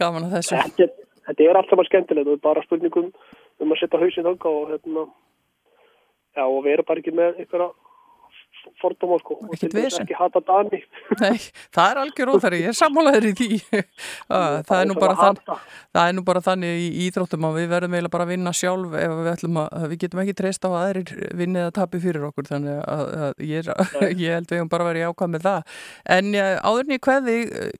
gaman að þessu. Þetta, þetta er allt saman skemmtilegt og bara spurningum um að setja hausinn þanga og hérna já og vera bara ekki með einhverja fordóma sko. Og Ekkert til dæmis vesen. ekki hata Dani. [LAUGHS] Nei, það er algjör óþæri, ég er sammálaður í því. [LAUGHS] Ah, það, er bara þann, það er nú bara þannig í íþróttum að við verðum eiginlega bara að vinna sjálf ef við ætlum að, við getum ekki treyst á að aðrir vinni eða tapi fyrir okkur þannig að, að ég, er, [LAUGHS] ég held við höfum bara verið ákvað með það. En í kveði,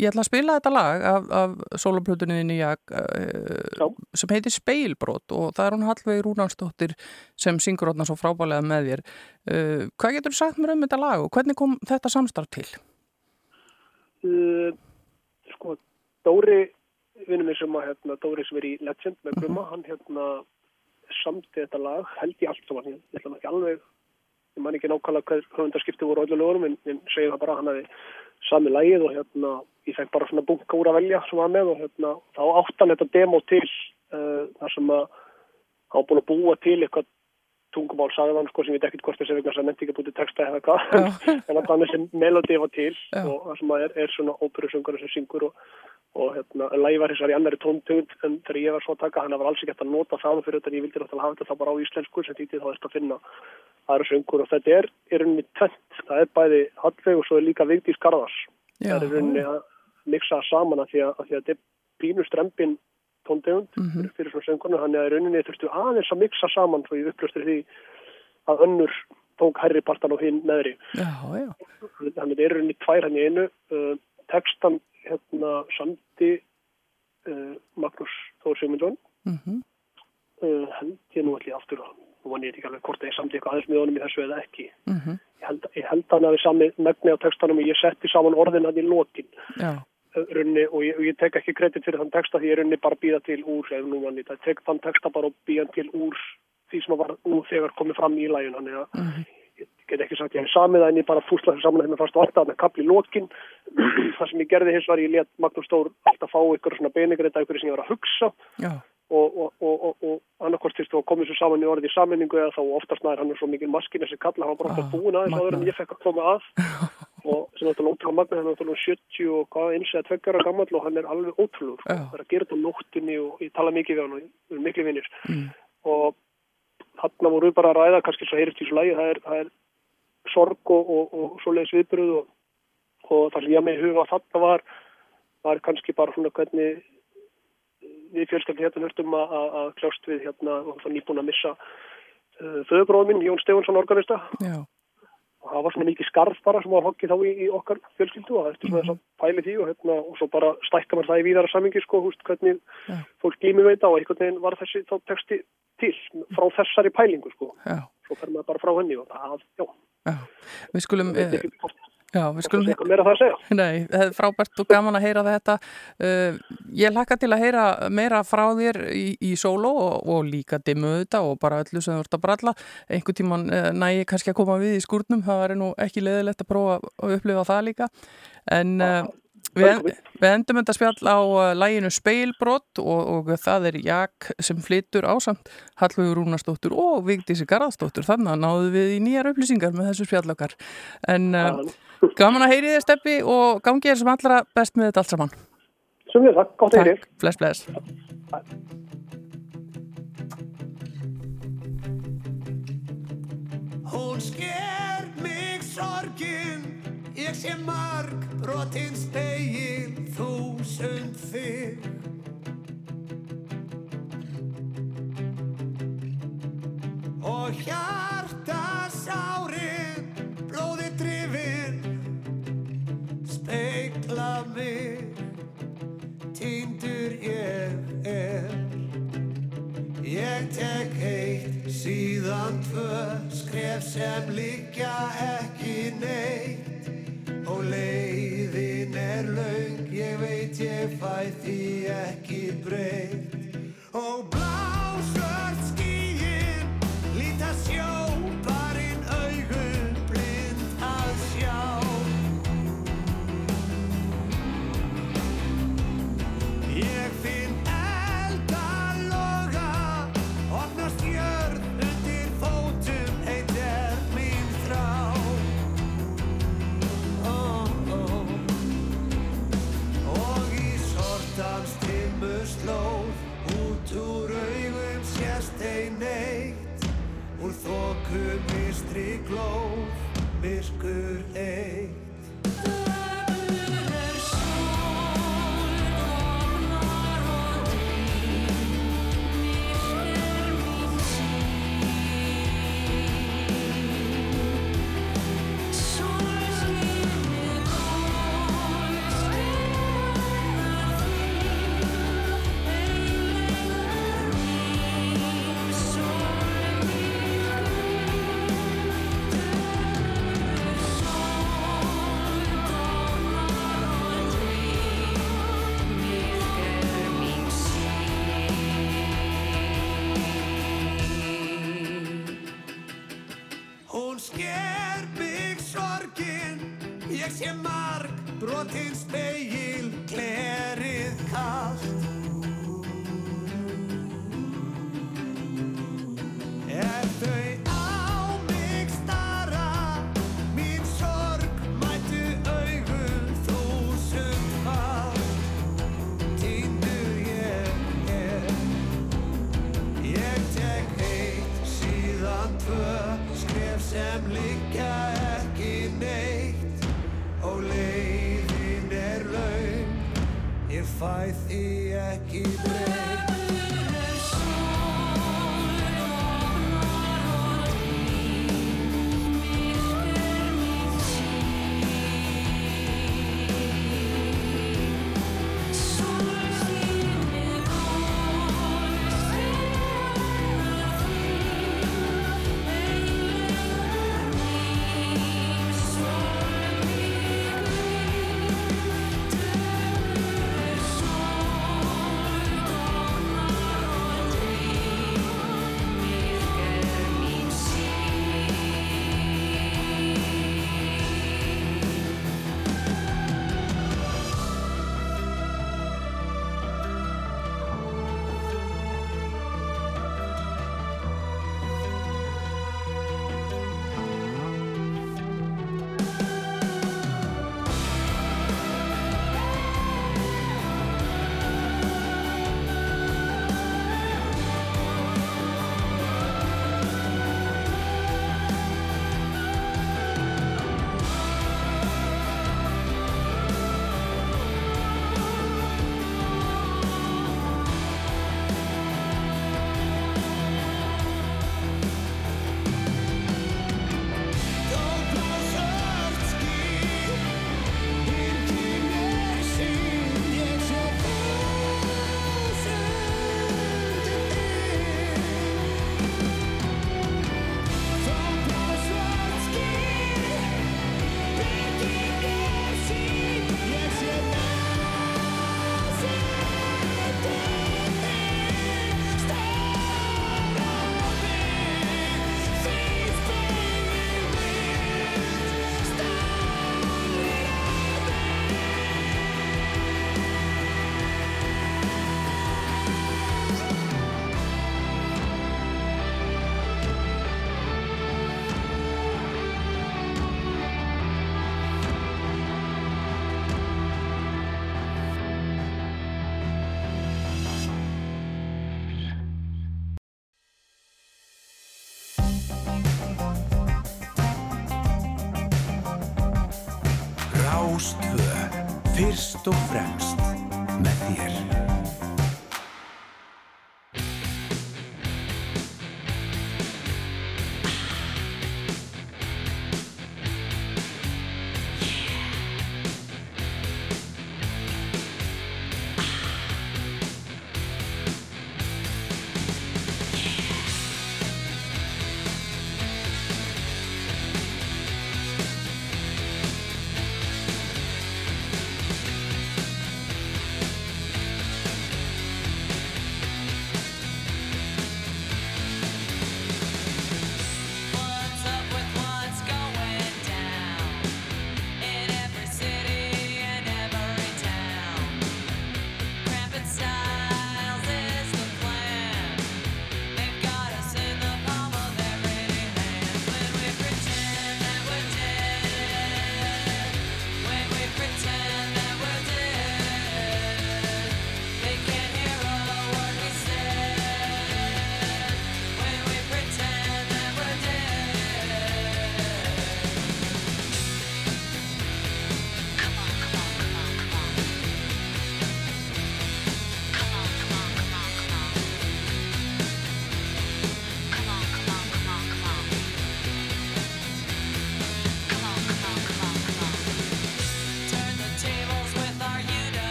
ég ætla að spila þetta lag af, af soloplötuninni uh, sem heitir Speilbrot og það er hún Hallveig Rúnarsdóttir sem syngur þarna svo frábælega með þér. Uh, hvað getur þú sagt mér um þetta lag og hvernig kom þetta samstarf til? uh, sko Dóri vinnum við sem að hérna, Dóri sem er í Legend með Bruma hann hérna samti þetta lag held ég allt saman ég ætla ekki alveg ég man ekki nákvæmlega hvað höfundarskipti voru öllu lögurum en, en segjum það bara að hann hafi sami lagið og hérna ég fekk bara svona bunka úr að velja sem var með og hérna þá átt hann þetta demo til uh, þar sem að hann var búin að búa til eitthvað tungumál sagðan sko sem veit ekkert hvort þessi vegna sem nefndi ekki að búti texta eða hvað. [LAUGHS] En að þannig sem melodi var til Já. og það sem er, er svona óperusöngur sem syngur og, og hérna, lagi var þessar í annari tóntegund en þegar ég var svo að taka hann var alls ekki hægt að nota það fyrir þetta en ég vildi náttúrulega hafa þetta þá bara á íslensku sem þýtti þá eftir að finna aðra söngur. Og þetta er í rauninni tvent það er bæði Hallveig og svo er líka Vigdís Garðars. Já. það er í rauninni að það saman að því að, að, því að þetta er pínu strempin tóntegund fyrir, svona söngurnu þannig að í rauninni þurftu aðeins að mixa saman svo ég upplöstur því að önnur tók herri partan og hinn já, þannig að þetta er rauninni tvær hann í einu. Uh, textan hérna samdi uh, Magnús Þór Sigmundsson. Mhm. Uh, held ég nú allir aftur og nú var ég ekki alveg hvort að ég samdi eitthvað aðeins með honum í þessu eða ekki. Ég held, ég held hann að við sami megni á textanum og ég setti saman orðin hann í lokin. Já, runni og ég, ég tek ekki kredit fyrir þann texta því ég runni bara býða til úr ef nú mann ég tek þann texta bara og býða til úr því sem var nú þegar komið fram í lægin þannig að ég get ekki sagt ég hef samið það en ég bara fúsla þessu saman þegar mér fannst varta með kapli lokin. [CLEARS THROAT] Það sem ég gerði hins var ég let Magnús Stór alltaf fá ykkur svona beinigreita ykkur sem ég var að hugsa. Já, og, og, og, og, fyrst og komið svo saman í orðið í sammenningu eða þá oftast nær hann er svo mikil maskin þessi kalla, hann var bara Ah, búin aðeins að að [LAUGHS] og sem lóta á magna hann er náttúrulega 70 og hvað eins eða tveggjara gammal og hann er alveg ótrúlur sko. Það er að gera þetta á nóttinni og ég tala mikið við hann og við erum miklu vinnir Mm. og þarna voru bara að ræða kannski svo heyrist í svo lægi, það er, það er sorg og, og, og svoleiðis viðbröð og, og það sem ég með huga þarna var var kannski bara svona hvernig við fjölskyldi hérna hörtum að, kljást við hérna og það nýbúin að missa uh, föðubróðum minn, Jón Stefansson organista já, og það var svona mikið skarf bara sem var hokkið þá í, í okkar fjölskyldu og það eftir svona þess að pæli því og, hérna, og svo bara stækka maður það í víðara samingi sko, húst, hvernig Já. fólk glými veita og einhvern veginn var þessi þá texti til frá þessari pælingu sko, já, svo fer maður bara frá henni og það, já, já. Við skulum, veit eh, ekki hvort já, við skulum, er eitthvað meira það að segja. [LAUGHS] Nei, það er frábært og gaman að heyra þetta. Uh, ég hlakka til að heyra meira frá þér í, í sóló og, og líka dimmu þetta og bara öllu sem þú ert að bralla. Einhvern tíman uh, nægi kannski að koma við í skúrnum, það væri nú ekki leðilegt að prófa að upplifa það líka. En uh, við, við endum þetta spjall á uh, læginu Speilbrott og, og það er Jak sem flyttur ásamt Hallvegur Rúnastóttur og Vigdísi Garðarsdóttur. Þannig að náðu við í nýjar upplýsingar með þessu spjallokkar. En uh, [LAUGHS] gaman að heyri þér steppi og gangi þér sem allra best með þetta allt saman. Sem við það, gátt eyrið. Takk, bless, bless. Hún sker mig sorgin, ég sé marg brotin spegin þúsund þig. Og hjarta sárin, blóði drifin, speikla mig, týndur ég er. Ég tek eitt, síðan tvö, skref sem liggja ekki neitt. Og leiðin er laung, ég veit ég fæ því ekki breytt. Og blásvört skýin, líta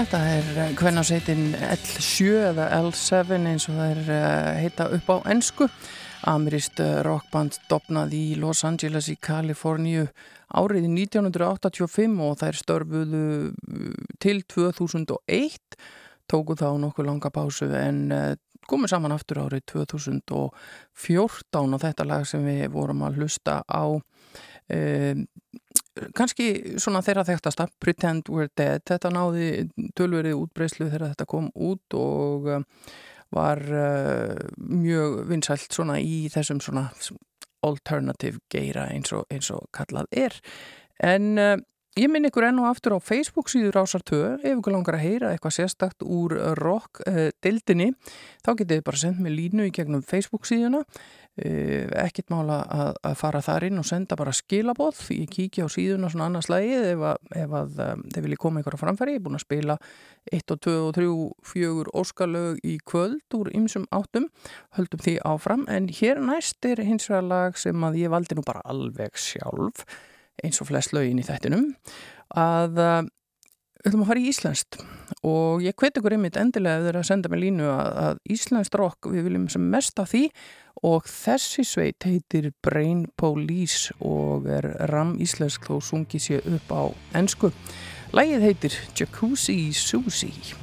Þetta er hvernaseitin L7 eða L7 eins og það er uh, heita upp á ennsku. Amirist rockband dopnað í Los Angeles í Kaliforníu árið 1985 og þær störfuðu til 2001 tóku þá nokkuð langa pásu en komið saman aftur árið 2014 og þetta lag sem við vorum að hlusta á uh, kannski svona þeirra þekktasta Pretend We're Dead þetta náði tölverið útbreyslu þegar þetta kom út og um, var uh, mjög vinsælt svona í þessum svona alternative geira eins og, eins og kallað er. En uh, ég minn ykkur enn og aftur á Facebook síður ásar 2 ef ykkur langar að heyra eitthvað sérstakt úr rock uh, dildinni þá getið þið bara sendt mig línu í gegnum Facebook síðuna Eh, ekkit mála að, að fara þar inn og senda bara skilaboð, ég kíkja á síðuna svona annars lagið ef að, ef að um, þeir vilja koma ykkur á framfæri, ég er búin að spila 1 og 2 og 3 og 4 óskalög í kvöld úr ymsum áttum. Höldum því áfram, en hér næst er hins vegar lag sem að ég valdi nú bara alveg sjálf eins og flest lögin í þettinum að um, ætlum að fara í Íslandst og ég hveti ykkur einmitt endilega ef þeir að senda mig línu að, að Íslandst rock, við viljum sem mest af því. Og þessi sveit heitir Brain Police og er ram íslensk þó sungið sér upp á ennsku. Lægið heitir Jacuzzi Susie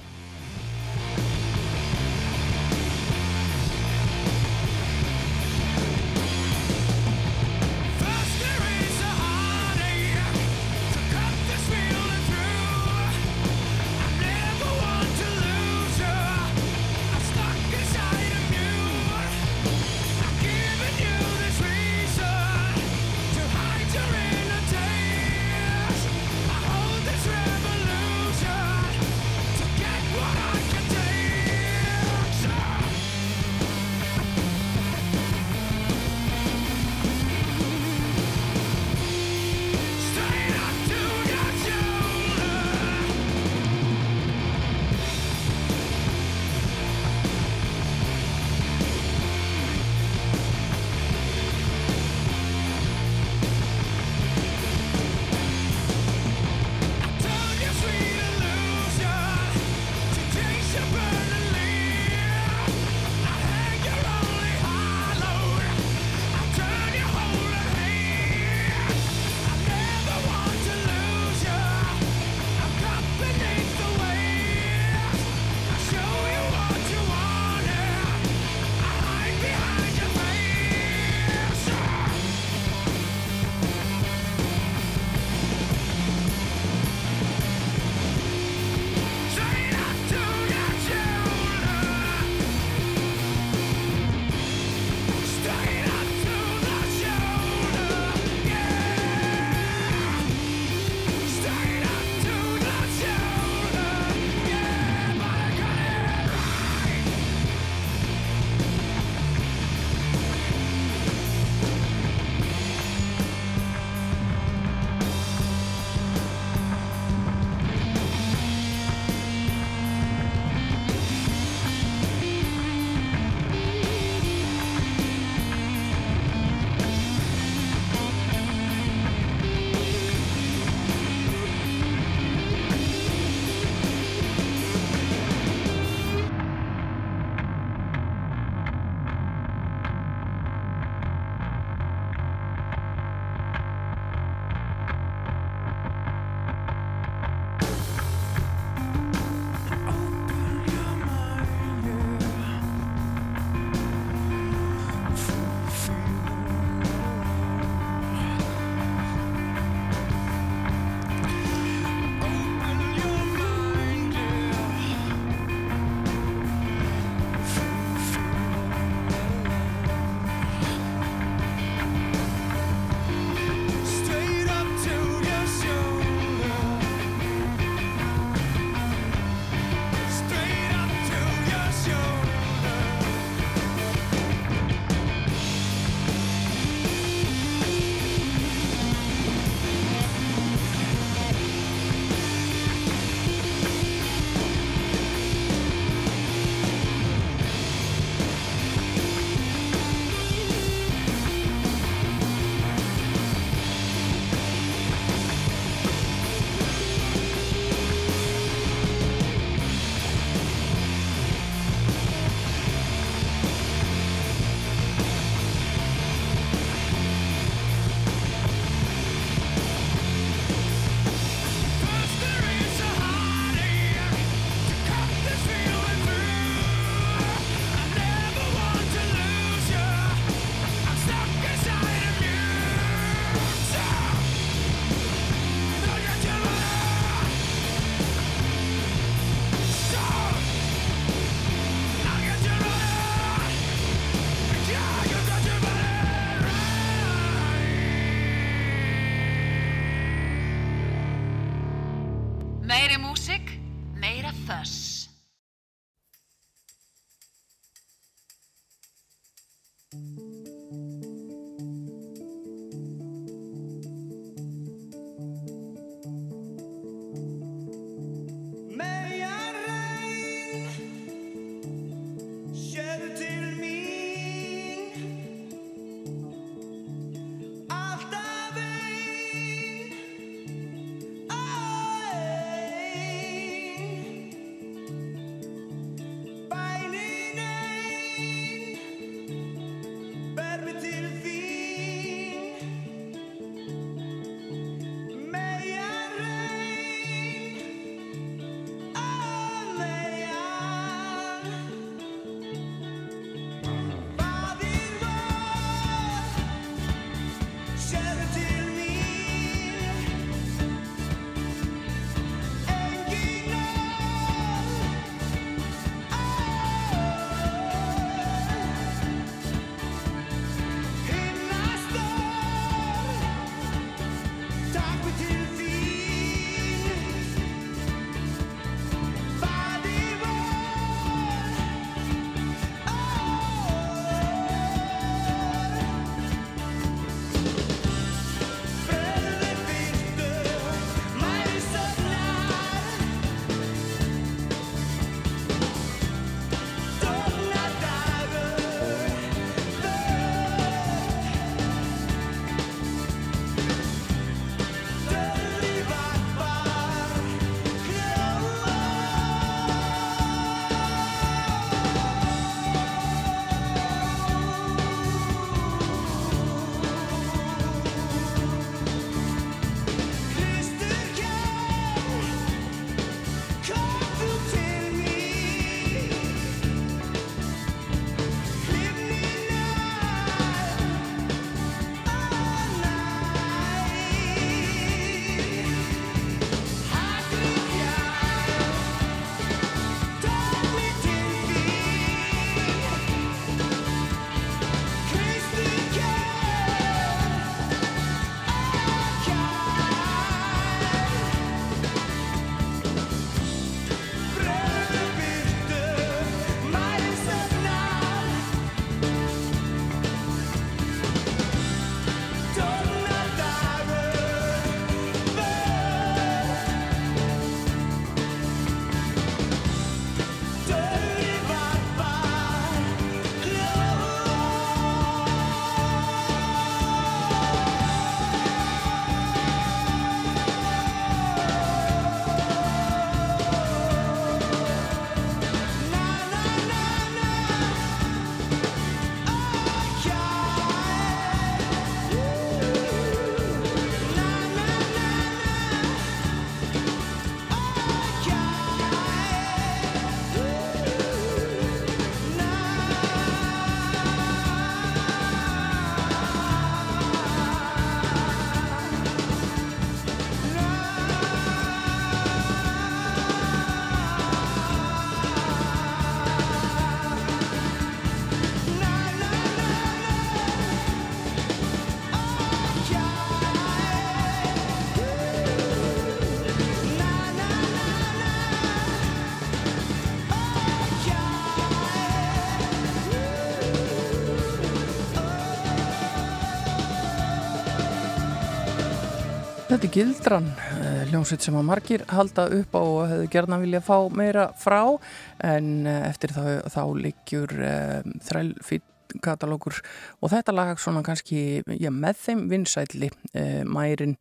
Þetta er Gildran, eh, hljómsveit sem að margir halda upp á og hefðu gerna vilja fá meira frá. En eh, eftir þá, þá liggjur um, þrælfýtt katalókur og þetta lag svona kannski já, með þeim vinsætli e, Mærin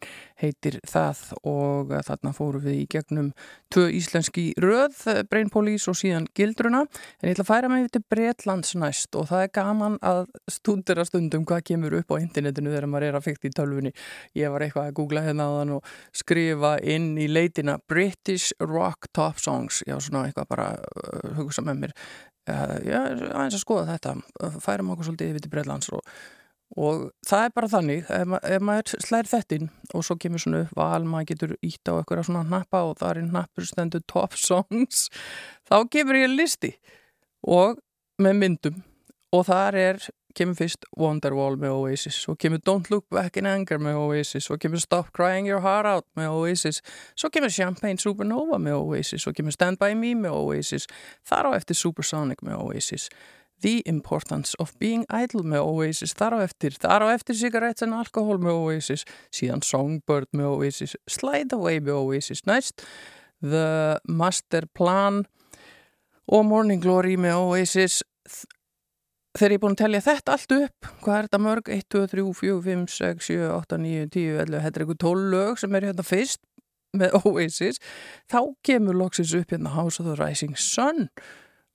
heitir það og þarna fóru við í gegnum tvö íslenski röð Brain Police og síðan Gildruna. En ég ætla að færa mig til Bretlands næst og það er gaman að stundira stundum hvað kemur upp á internetinu þegar maður er að fykta í tölfunni ég var eitthvað að googla hérna á þann og skrifa inn í leitina British Rock Top Songs. Já svona eitthvað bara uh, hugsa með mér. Uh, já, aðeins að skoða þetta. Færum okkur svolítið yfir til Breitlands og, og það er bara þannig ef, ma ef maður slæðir þettin og svo kemur svona val, maður getur ítt á eitthvað svona hnappa og það er hnappur stendur top [LAUGHS] songs, þá kemur ég listi. Og með myndum. Og þar er kemur fyrst Wonderwall með Oasis svo kemur Don't Look Back in Anger með Oasis svo kemur Stop Crying Your Heart Out með Oasis svo kemur Champagne Supernova með Oasis svo kemur Stand By Me með Oasis þar á eftir Supersonic með Oasis The Importance of Being Idle með Oasis. Þar á eftir, þar á eftir Cigarettes and Alcohol með Oasis. Síðan Songbird með Oasis. Slide Away með Oasis. Næst The Master Plan og Morning Glory með Oasis. Þegar ég er búin að telja þetta allt upp hvað er þetta mörg? 1, 2, 3, 4, 5, 6, 7, 8, 9, 10, 11 þetta er eitthvað 12 lög sem er hérna fyrst með Oasis. Þá kemur loksins upp hérna House of the Rising Sun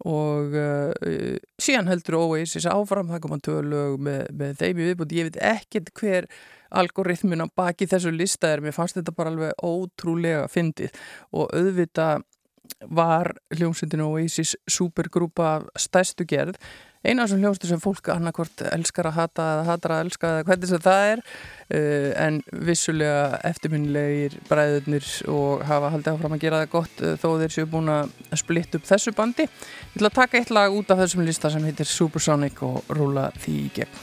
og uh, síðan heldur Oasis áfram það koma tvö lög með, með þeim í viðbúti ég veit ekkert hver algoritmin á baki þessu lista er. Mér fannst þetta bara alveg ótrúlega fyndið. Og auðvita var hljómsveitin Oasis supergrúpa stæstu gerð. Eina af þessum hljómsveitur sem fólk annarkvort elskar að hata eða hatar að elska eða hvernig sem það er uh, en vissulega eftirminnilegir bræðurnir og hafa haldið áfram að gera það gott uh, þó þeir séu búin að splitt upp þessu bandi. Ég ætla að taka eitt lag út af þessum lista sem heitir Supersonic og rúla því í gegn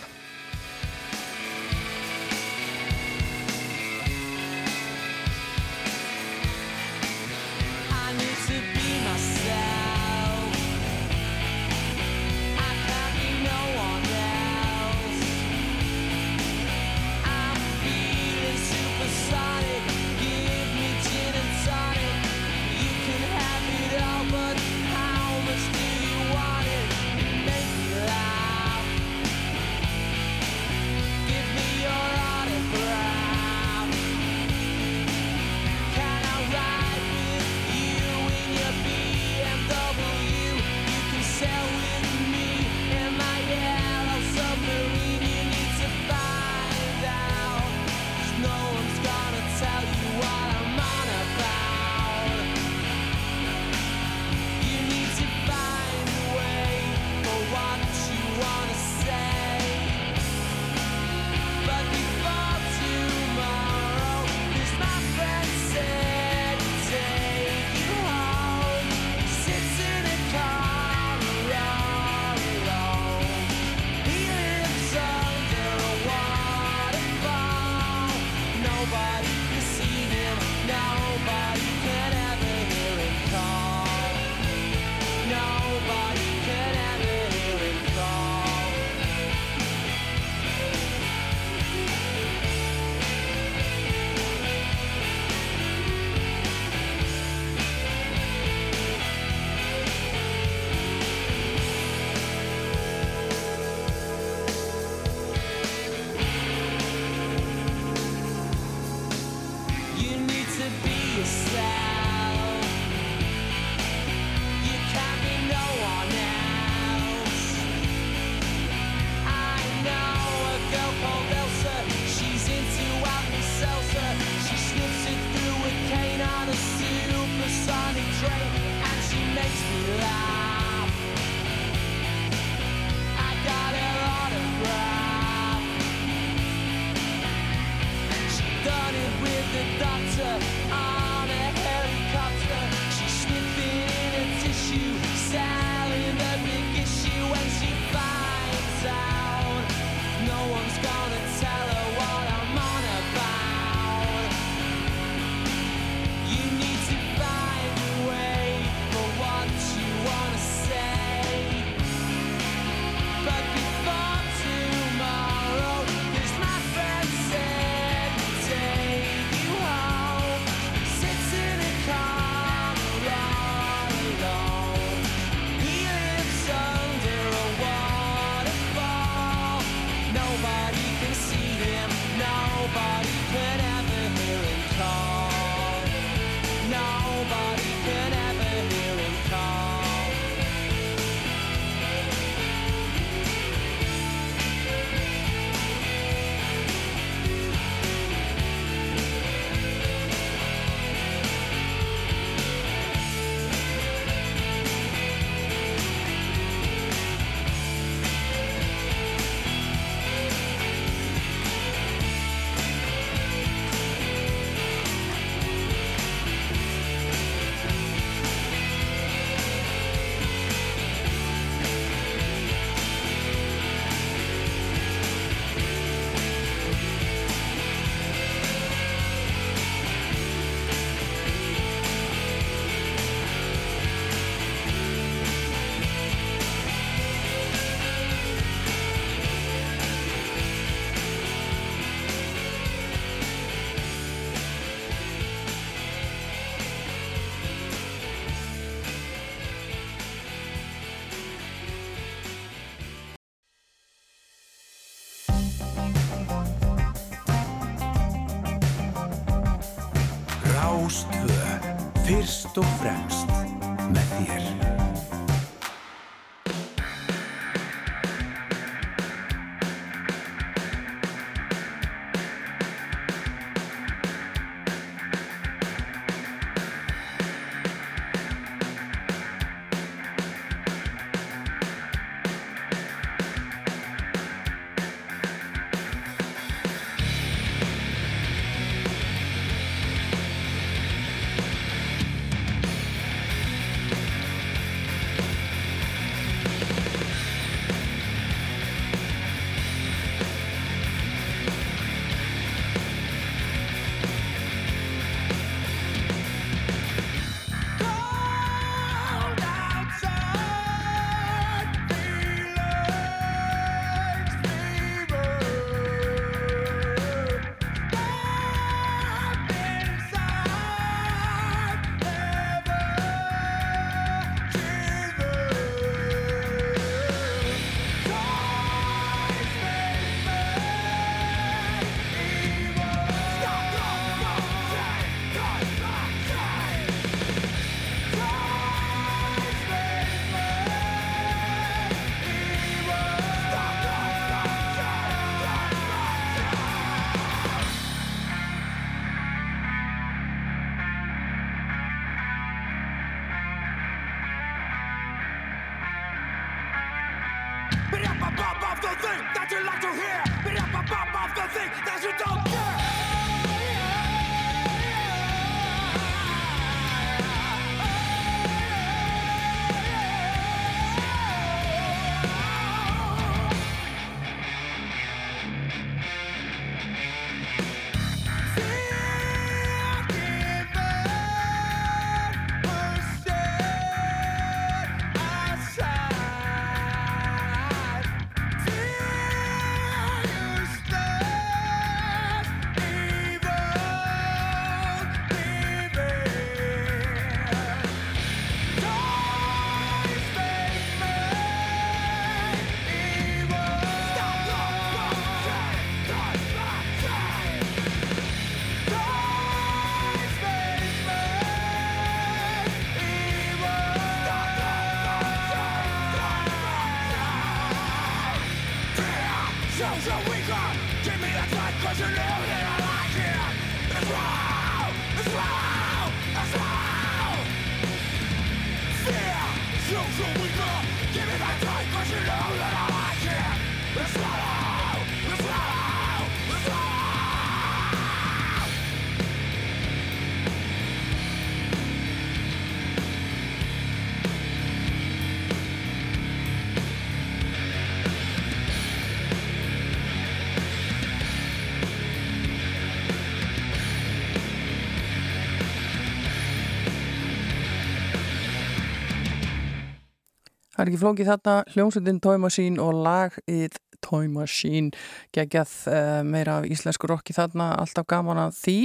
Það er ekki flókið þarna, hljómsveitin Toy Machine og lagið Toy Machine. Geggjað uh, meira af íslensku rocki þarna, alltaf gaman að því.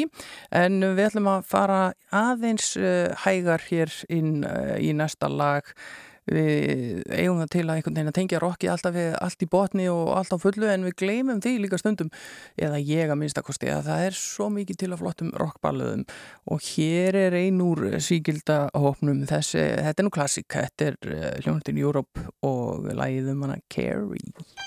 En við ætlum að fara aðeins uh, hægar hér inn uh, í næsta lag við eigum það til að einhvern veginn að tengja rocki alltaf við allt í botni og allt á fullu en við gleymum því líka stundum eða ég að minnstakosti að það er svo mikið til að flottum rockballuðum og hér er ein úr síkilda hópnum þessi, þetta er nú klassik þetta er uh, hljóndin Europe og lagið um hana Carrie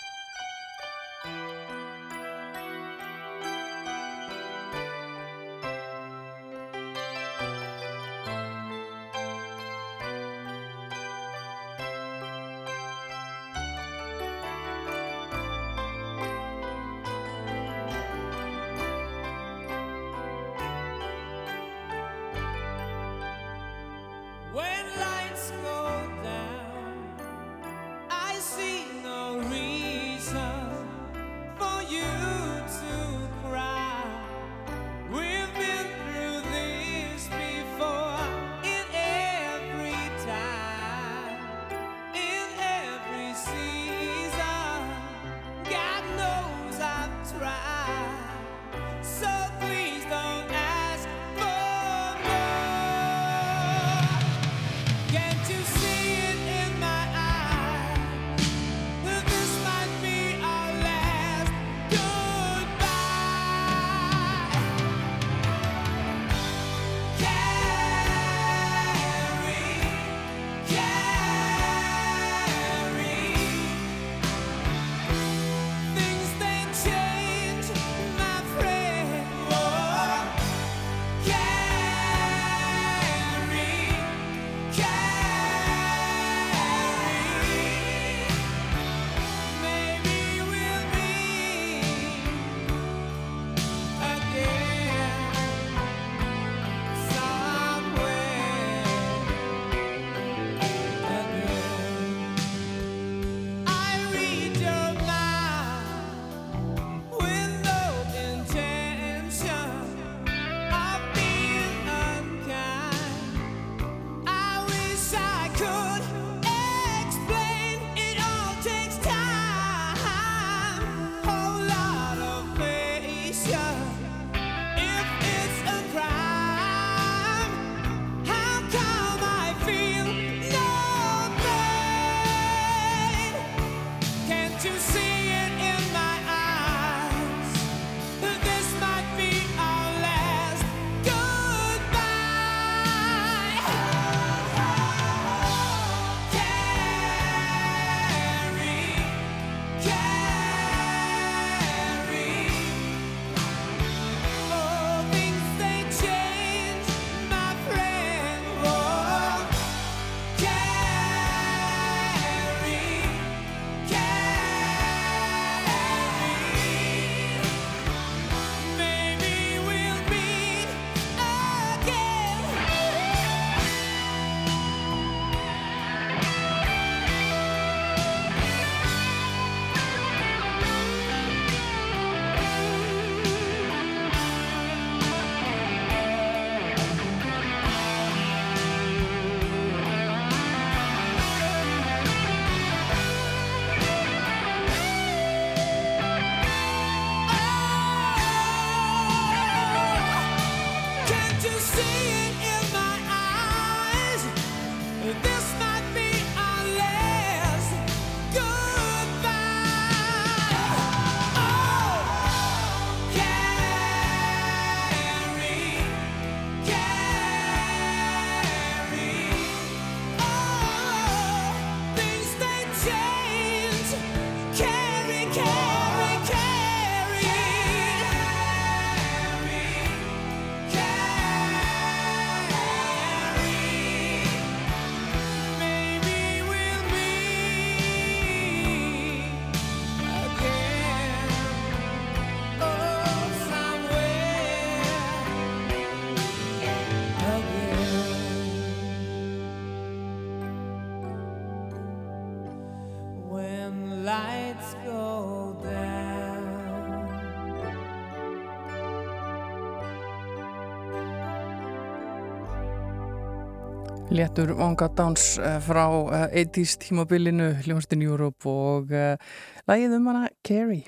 Léttur Vonga Downs eh, frá eh, 80's tímabilinu Ljónstin Júrup og eh, uh, lægið um hana Carrie.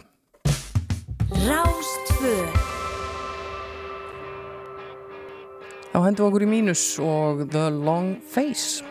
Rástföð Þá hendum við okkur í mínus og The Long Face.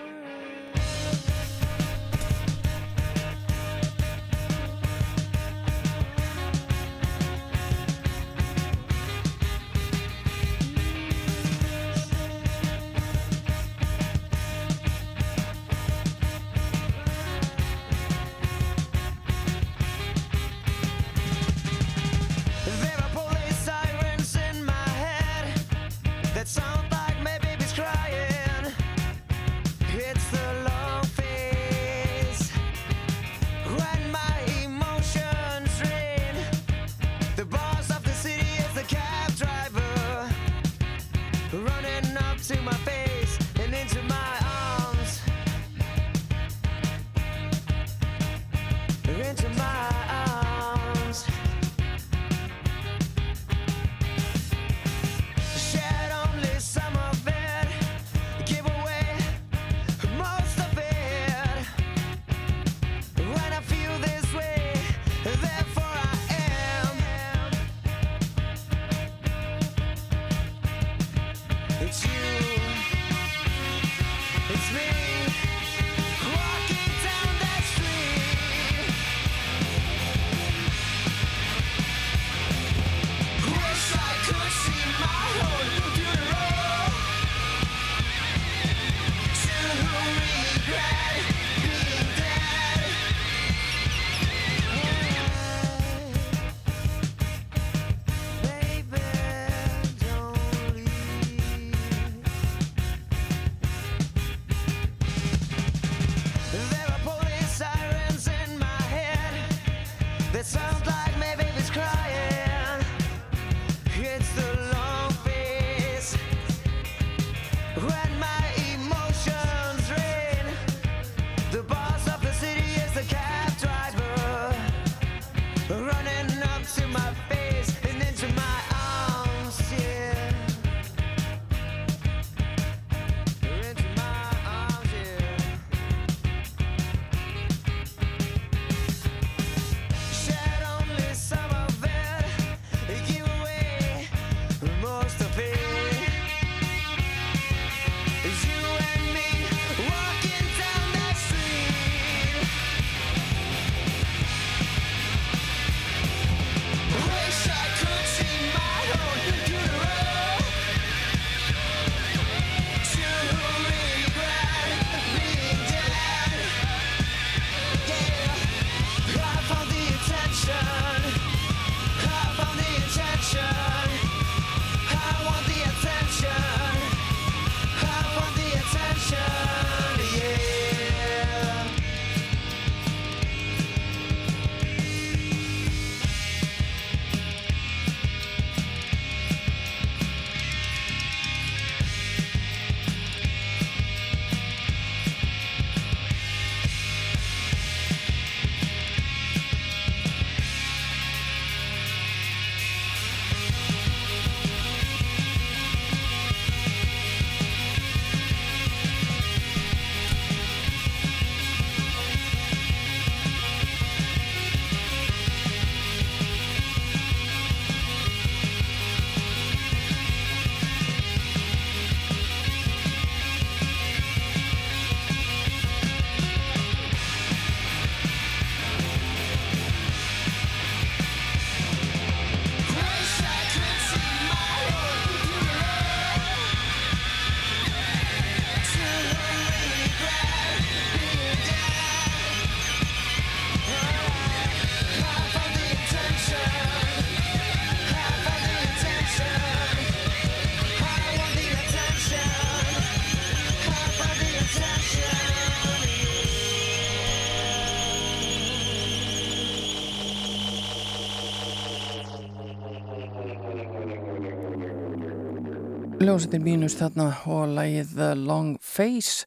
Hljómsveitin Mínus þarna og lagið The Long Face.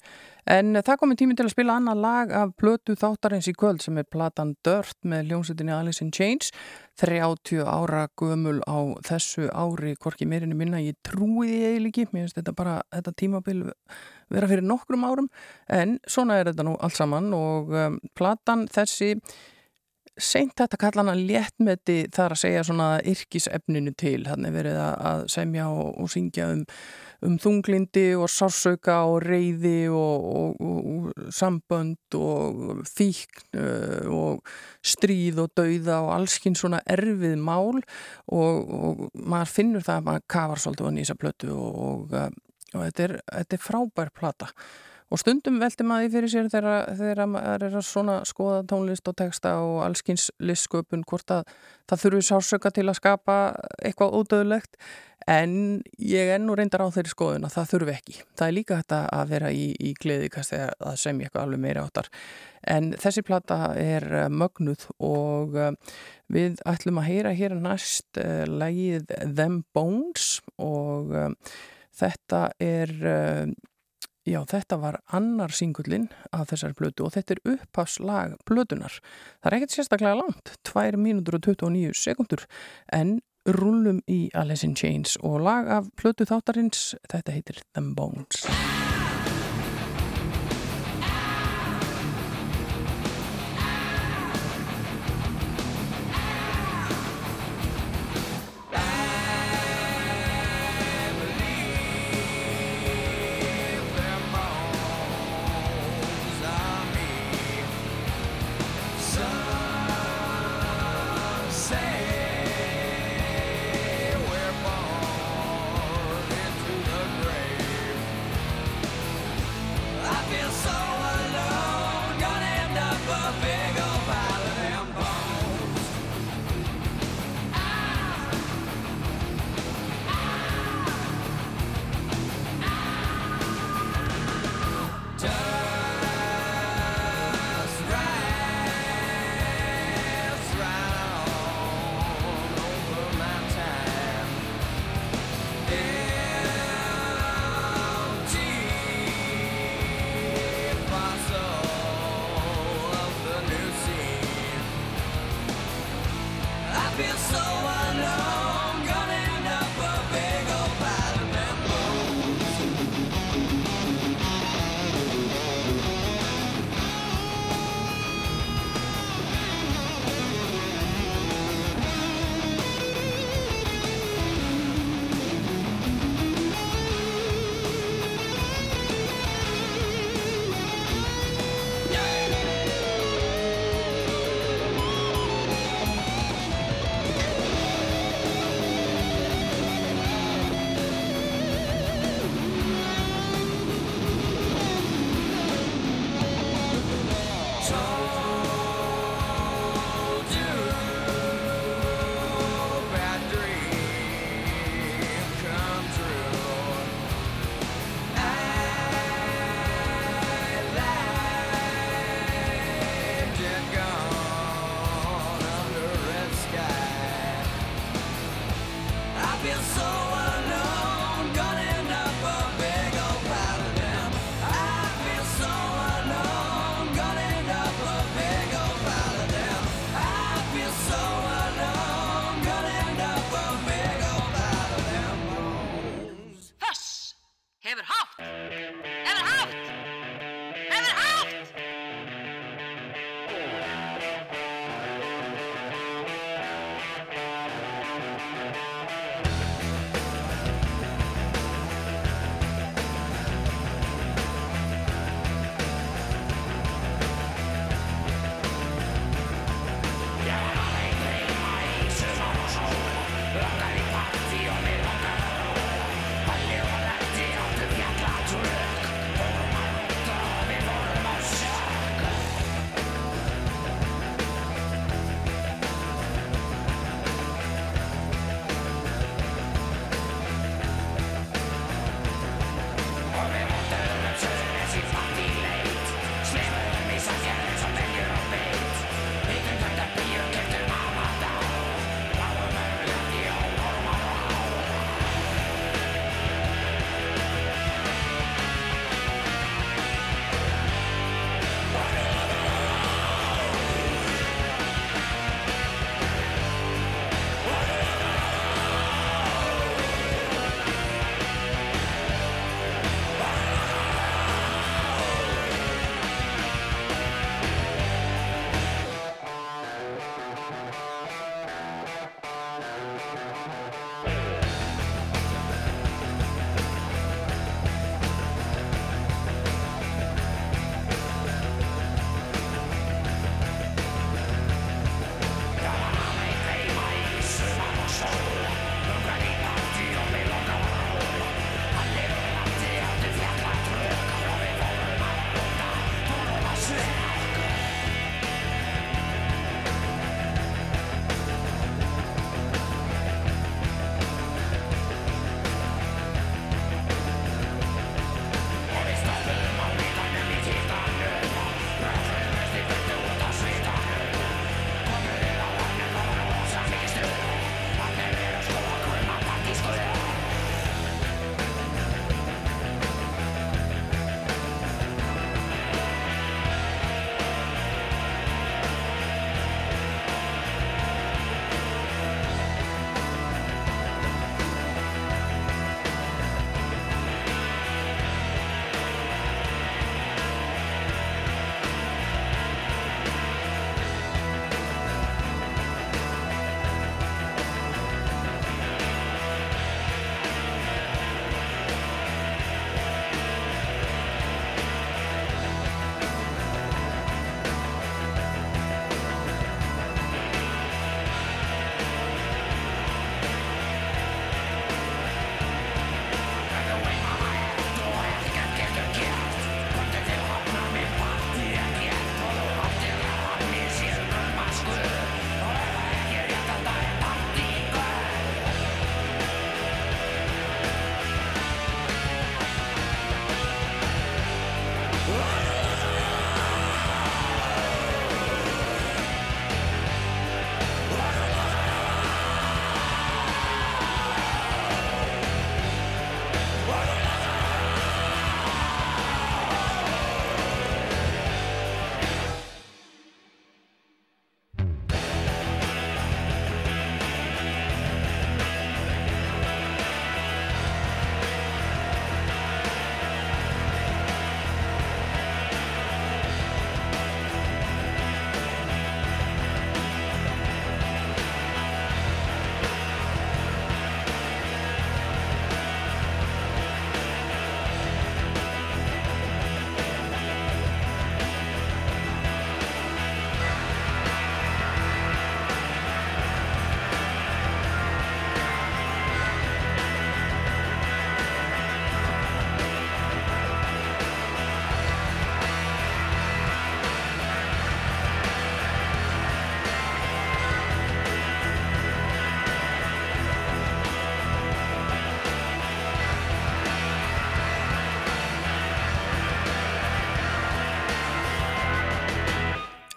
En það komið tími til að spila annað lag af plötu þáttarins í kvöld sem er platan Dirt með hljómsveitinni Alice in Chains. 30 ára gömul á þessu ári hvorki meirinni minna, ég trúi því eiginlega ekki. Mér finnst þetta bara, þetta tímabil vera fyrir nokkrum árum. En svona er þetta nú allt saman og um, platan þessi seint þetta kalla hana léttmeti þar að segja svona yrkisefninu til. Þannig verið að, að semja og, og syngja um, um þunglindi og sársauka og reyði og, og, og sambönd og fíkn uh, og stríð og dauða og allskinn svona erfið mál. Og maður finnur það að maður kafar svolítið á nýsa plötu og, og þetta, er, þetta er frábær plata Og stundum velti maður því fyrir sér þegar, maður er að svona skoða tónlist og texta og allskins listsköpun hvort að það þurfi sásöka til að skapa eitthvað ódöðlegt en ég er nú reyndar á þeirri skoðun að það þurfi ekki. Það er líka þetta að vera í, í gleðikast eða að semja eitthvað alveg meira áttar. En þessi plata er eh, mögnuð og eh, við ætlum að heyra hér næst uh, lægið Them Bones og uh, þetta er... Uh, Já, þetta var annar singullin af þessar blödu og þetta er upphafslag blödunar. Það er ekkert sérstaklega langt, 2 mínútur og 29 sekundur, en rúlum í Alice in Chains og lag af blödu þáttarins, þetta heitir Them Bones.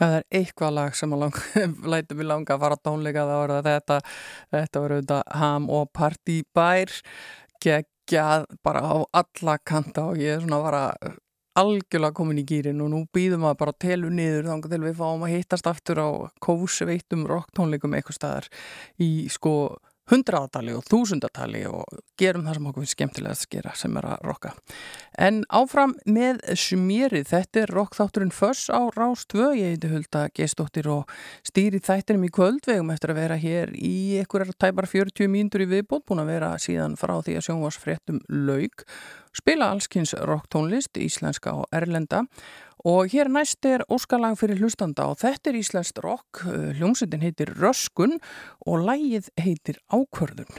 Það er eitthvað lag sem að [LAUGHS] lætur mig langa að fara á tónleika það var þetta, þetta var auðvitað ham og partybær geggjað bara á alla kanta og ég er svona bara algjörlega komin í gýrin og nú býðum við bara telu niður þannig til við fáum að hittast aftur á kósveitum rocktónleikum eitthvað staðar í sko hundraðatali og þúsundatali og gerum það sem okkur finnst skemmtilegast að gera sem er að rocka. En áfram með smérið, þetta er rockþátturinn Föss á Rás 2, ég heiti Hulda Geistóttir og stýri þættinum í kvöldvegum eftir að vera hér í einhverjar tæpar 40 mínútur í viðbót, búin að vera síðan frá því að sjónvarsfréttum laug, spila allskins rocktónlist, íslenska og erlenda Og hér næst er óskalag fyrir hlustanda og þetta er Íslandst rock, hljómsveitin heitir Röskun og lægið heitir Ákvörðun.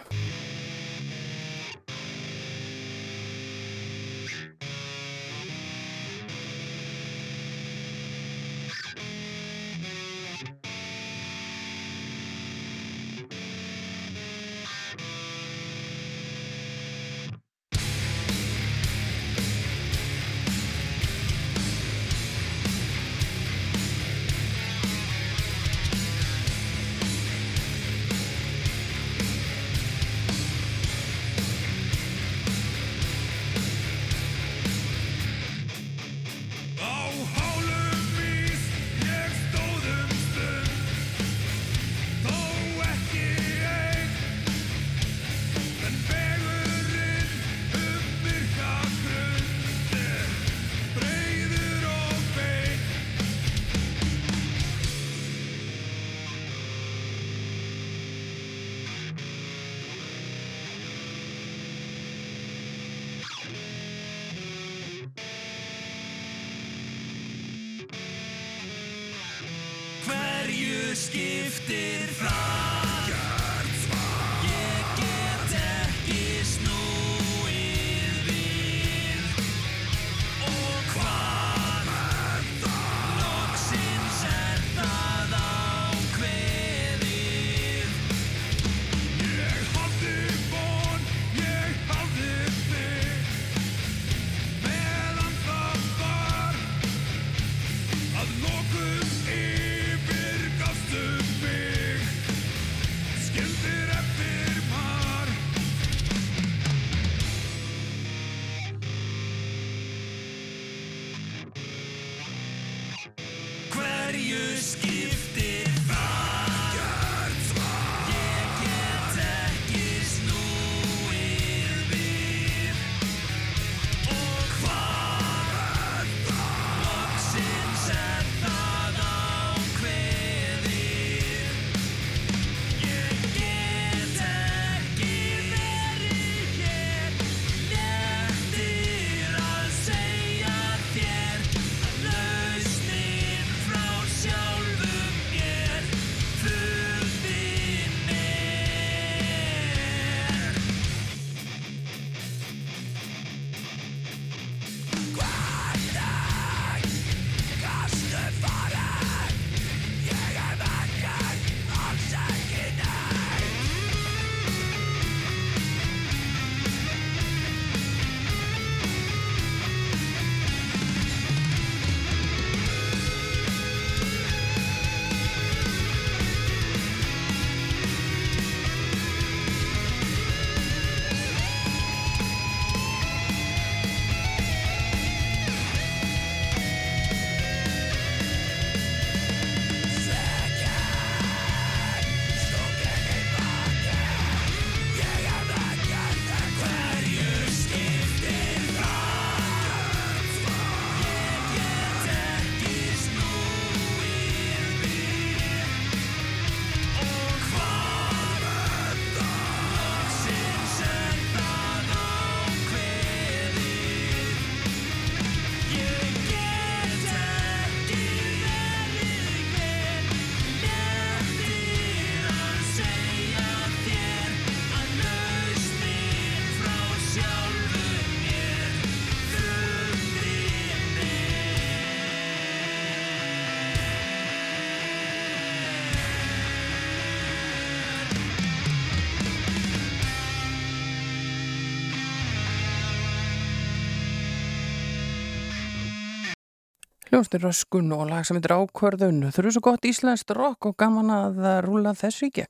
hljómsnir röskun og lag sem heitir ákvörðun. Þau eru svo gott íslenskt rock og gaman að rúla þess ríkja.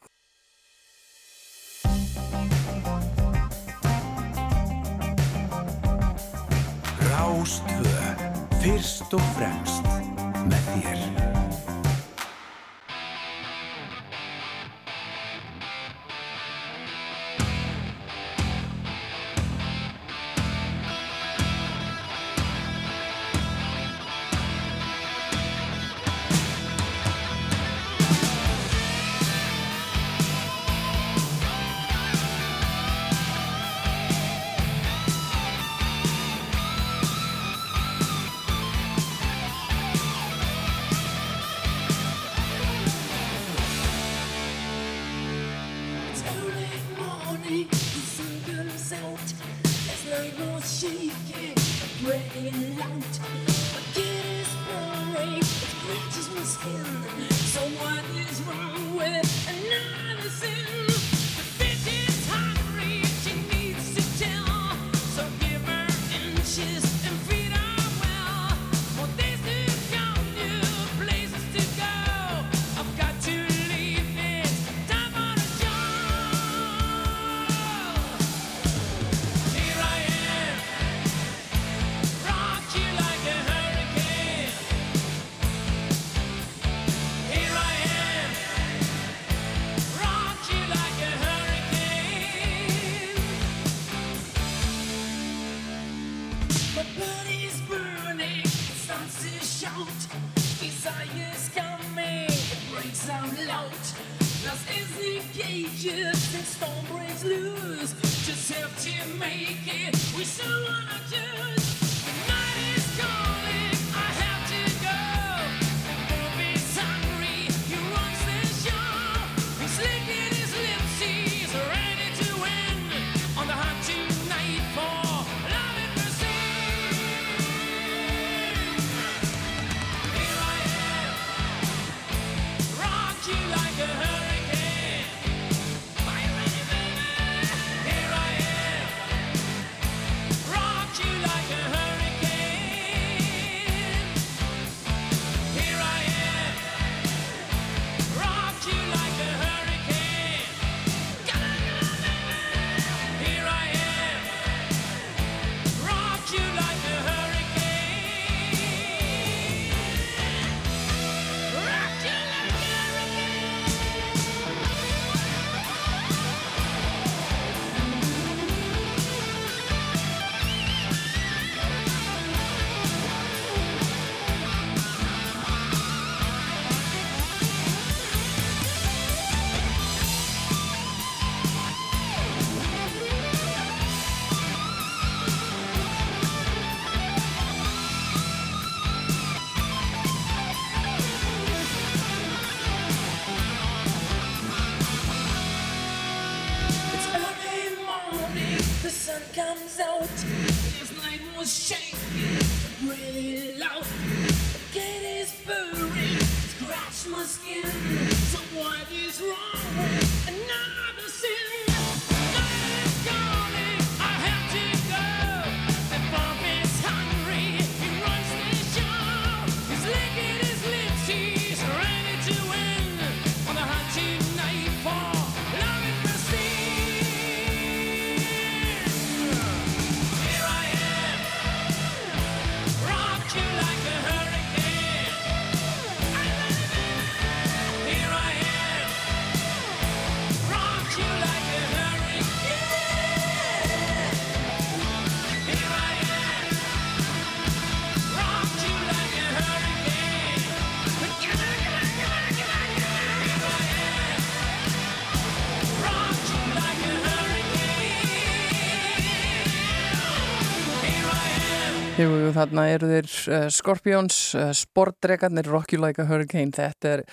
þarna eru þeir eh, Scorpions, eh, Sportdregarnir, Rocky Like a Hurricane, þetta er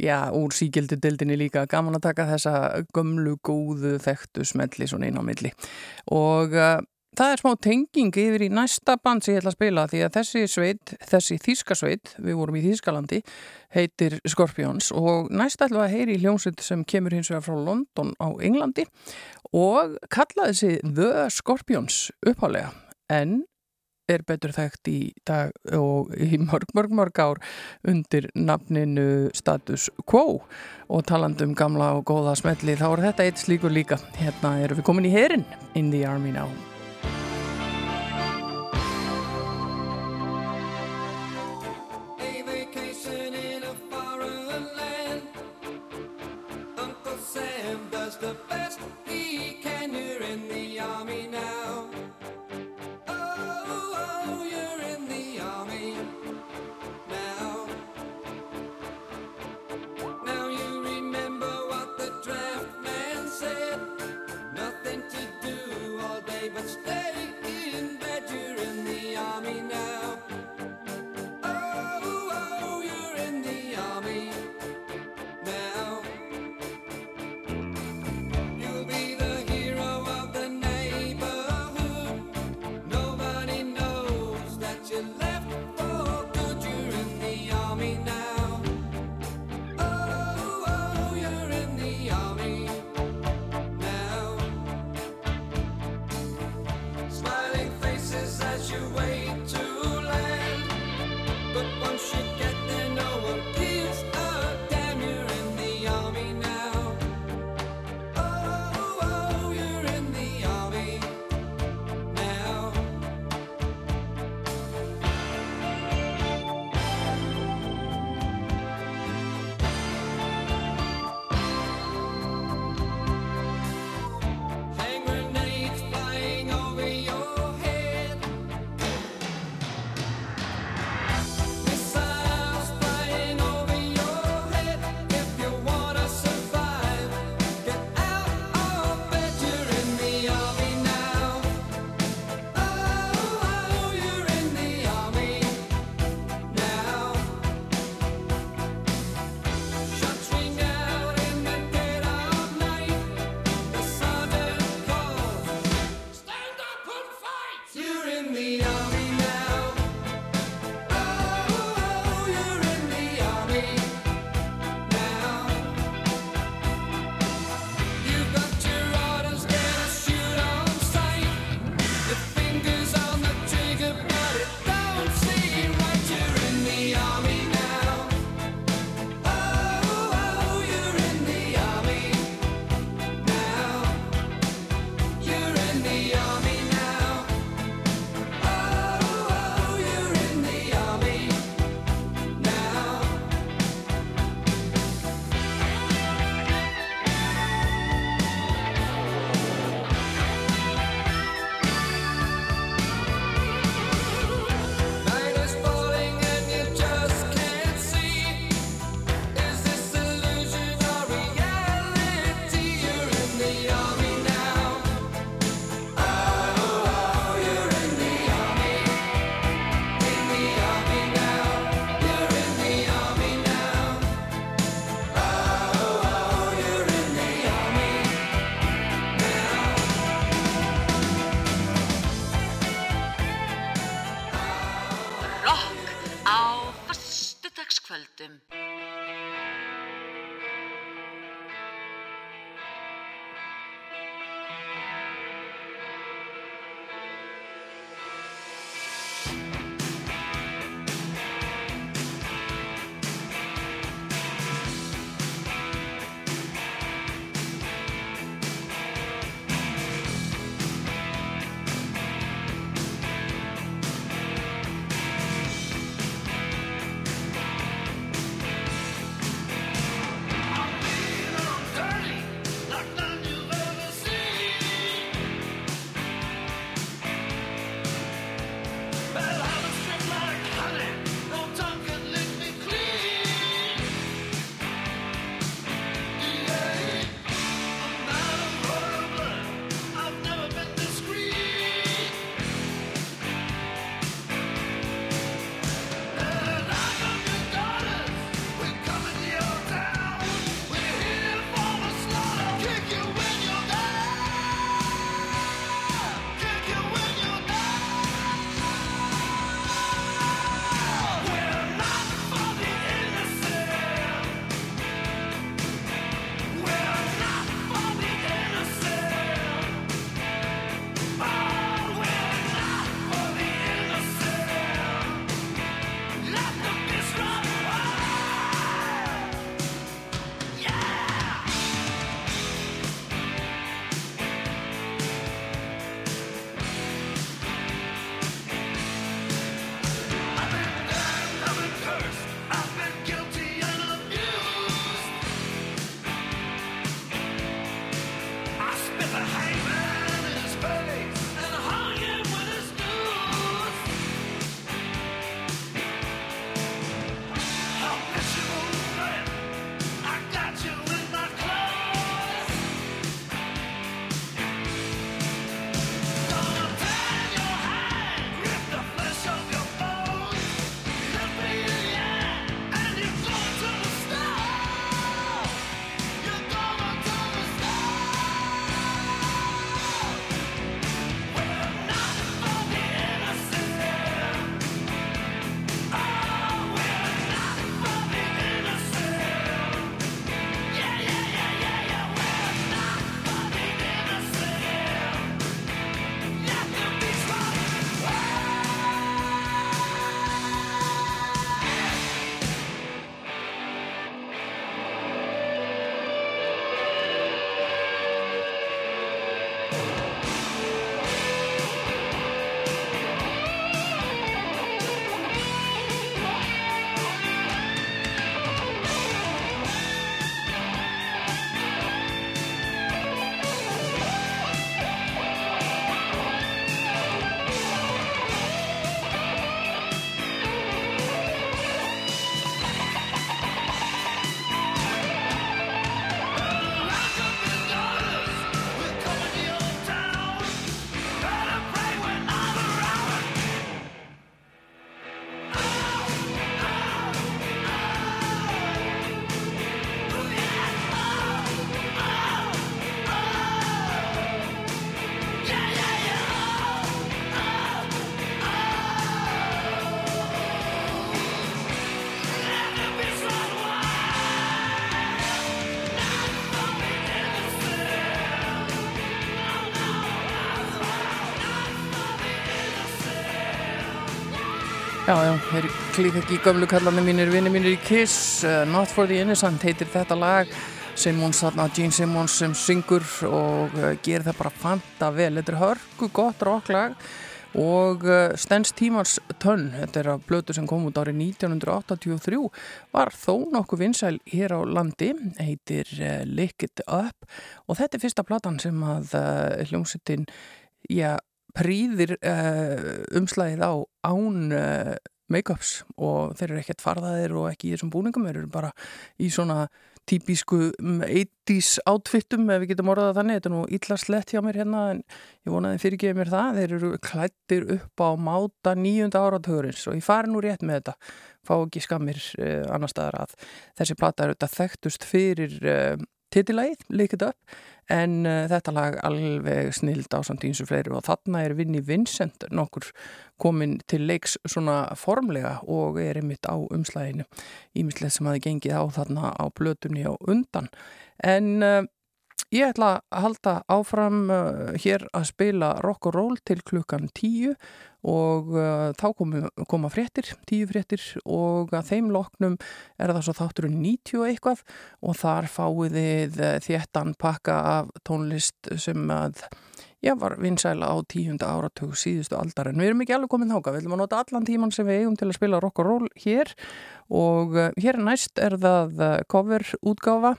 já, úr síkildu dildinni líka. Gaman að taka þessa gömlu góðu þekktu smelli svona inn á milli. Og uh, það er smá tenging yfir í næsta band sem ég ætla að spila því að þessi sveit, þessi þýskasveit, við vorum í Þýskalandi heitir Scorpions. Og næst ætlum við að heyri í hljómsveit sem kemur hins vegar frá London á Englandi. Og kallaði þessi The Scorpions upphálega en er betur þekkt í dag og í mörg, mörg, mörg ár undir nafninu Status Quo og talandum gamla og góða smelli þá er þetta eitt slíkur líka. Hérna erum við komin í herin in the army now. the best he can. You're in the army now. Já, þeir klík ekki í gömlu kallarnir mínir, vinni mínir í Kiss uh, Not for the Innocent heitir þetta lag. Simmons, þarna Gene Simmons sem syngur og uh, gerir það bara fanta vel þetta er hörku gott rocklag og uh, Stens Tímans Tönn. Þetta er að blötu sem kom út árið 1983 var þó nokkuð vinsæl hér á landi heitir Lick It Up. Og þetta er fyrsta platan sem að hljómsittin já, prýðir uh, umslæðið á án uh, make-ups og þeir eru ekkert farðaðir og ekki í þessum búningum, þeir eru bara í svona típisku mm, 80s outfitum ef við getum orðað þannig, þetta er nú illa slett hjá mér hérna en ég vonaði fyrirgeði mér það, þeir eru klættir upp á máta nýjunda áratugurins og ég fari nú rétt með þetta, fá ekki skammir uh, annar staðar að. Þessi plata er auðvitað þekktust fyrir uh, titillægið, líkit upp en uh, þetta lag alveg snild á samt eins og fleiri og þarna er Vinni Vincent nokkur komin til leiks svona formlega og er einmitt á umslæginu ímislegt sem hafi gengið á þarna á blötunni á undan. En uh, ég ætla að halda áfram uh, hér að spila rock og roll til klukkan tíu og uh, þá komu, koma fréttir, tíu fréttir og að þeim loknum er það svo þátturinn 90 og eitthvað og þar fáið þið uh, þéttan pakka af tónlist sem að Já, var vinsæla á tíunda áratug síðustu aldar. En við erum ekki alveg komin þáka, við viljum að nota allan tíman sem við eigum til að spila rock og roll hér og uh, hér næst er það uh, cover útgáfa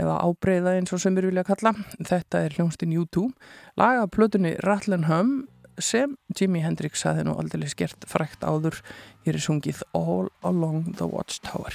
eða ábreyða eins og sem við vilja kalla. Þetta er hljónstinn U2 laga plötunni Rattlin' Hum sem Jimi Hendrix hafði nú aldrei skert frækt áður. Hér er sungið All Along the Watchtower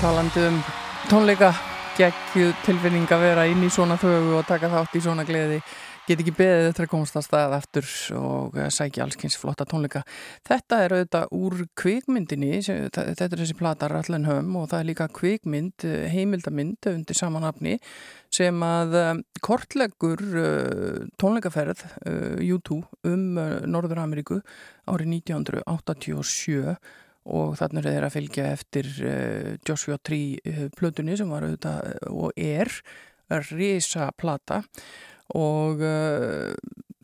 talandi um tónleika geggju tilfinning að vera inn í svona þögu og taka þátt í svona gleði. Get ekki beðið eftir að komast að stað eftir og eh, sækja allskins flotta tónleika. Þetta er auðvitað úr kvikmyndinni þetta er þessi plata Rallen Hömm og það er líka kvikmynd eh, heimildamynd undir samanhafni sem að kortleggur uh, tónleikaferð uh, U2 um Norður Ameríku árið 1987 og þannig er þeir að fylgja eftir uh, Joshua Tree uh, plötunni sem var auðvitað uh, og er risa plata og uh,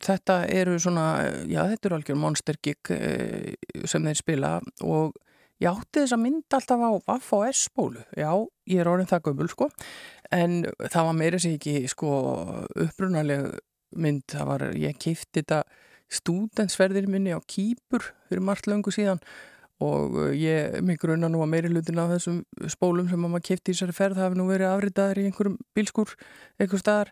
þetta eru svona, já þetta eru algjör monster gig uh, sem þeir spila. Og ég átti þess að mynda alltaf á Vaff og S-bólu, já ég er orðin það gömul sko. En það var meira sér ekki sko upprunaleg mynd, það var, ég keifti þetta stúdensferðir minni á Kýpur fyrir margt löngu síðan og uh, ég mig grunna nú að meiri hlutin af þessum spólum sem að maður kefti í þessari ferð hafi nú verið afritaðar í einhverjum bílskúr einhver staðar.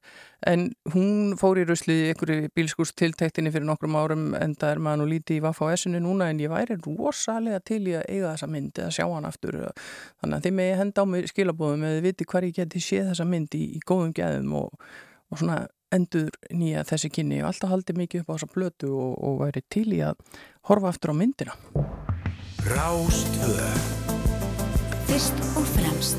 En hún fór í ruslið í einhverju bílskúrs tiltektinni fyrir nokkrum árum en það er maður nú lítið í Vaffa á S-inu núna en ég væri rosalega til í að eiga þessa mynd eða sjá hann aftur. Þannig að þið megi henda á mig skilabóðum eða viti hvar ég geti séð þessa mynd í, í góðum geðum og, og svona endur nýja þessi kynni. Og alltaf haldið mikið upp á þessa blötu og, og væri til í að horfa aftur á myndina Rástvö Fyrst og fremst.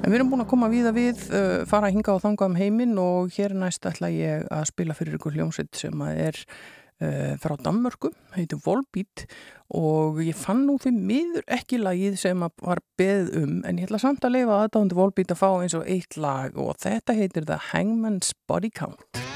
En við erum búin að koma víða við, uh, fara að hinga og þanga um heiminn og hér næst ætla ég að spila fyrir ykkur hljómsveit sem að er uh, frá Danmörku, heitir Volbeat. Og ég fann nú fyrir miður ekki lagið sem að var beð um en ég ætla samt að leifa aðdáðandi Volbeat að fá eins og eitt lag og þetta heitir The Hangman's Body Count.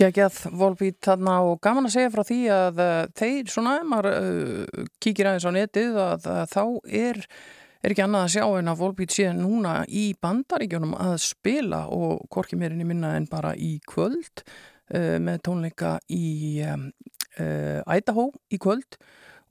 Gekkjað Volbeat þarna og gaman að segja frá því að uh, þeir svona, maður uh, kíkir aðeins á netið að, að þá er, er ekki annað að sjá en að Volbeat sé núna í bandaríkjónum að spila og hvorki meirinni minna en bara í kvöld uh, með tónleika í um, uh, Idaho í kvöld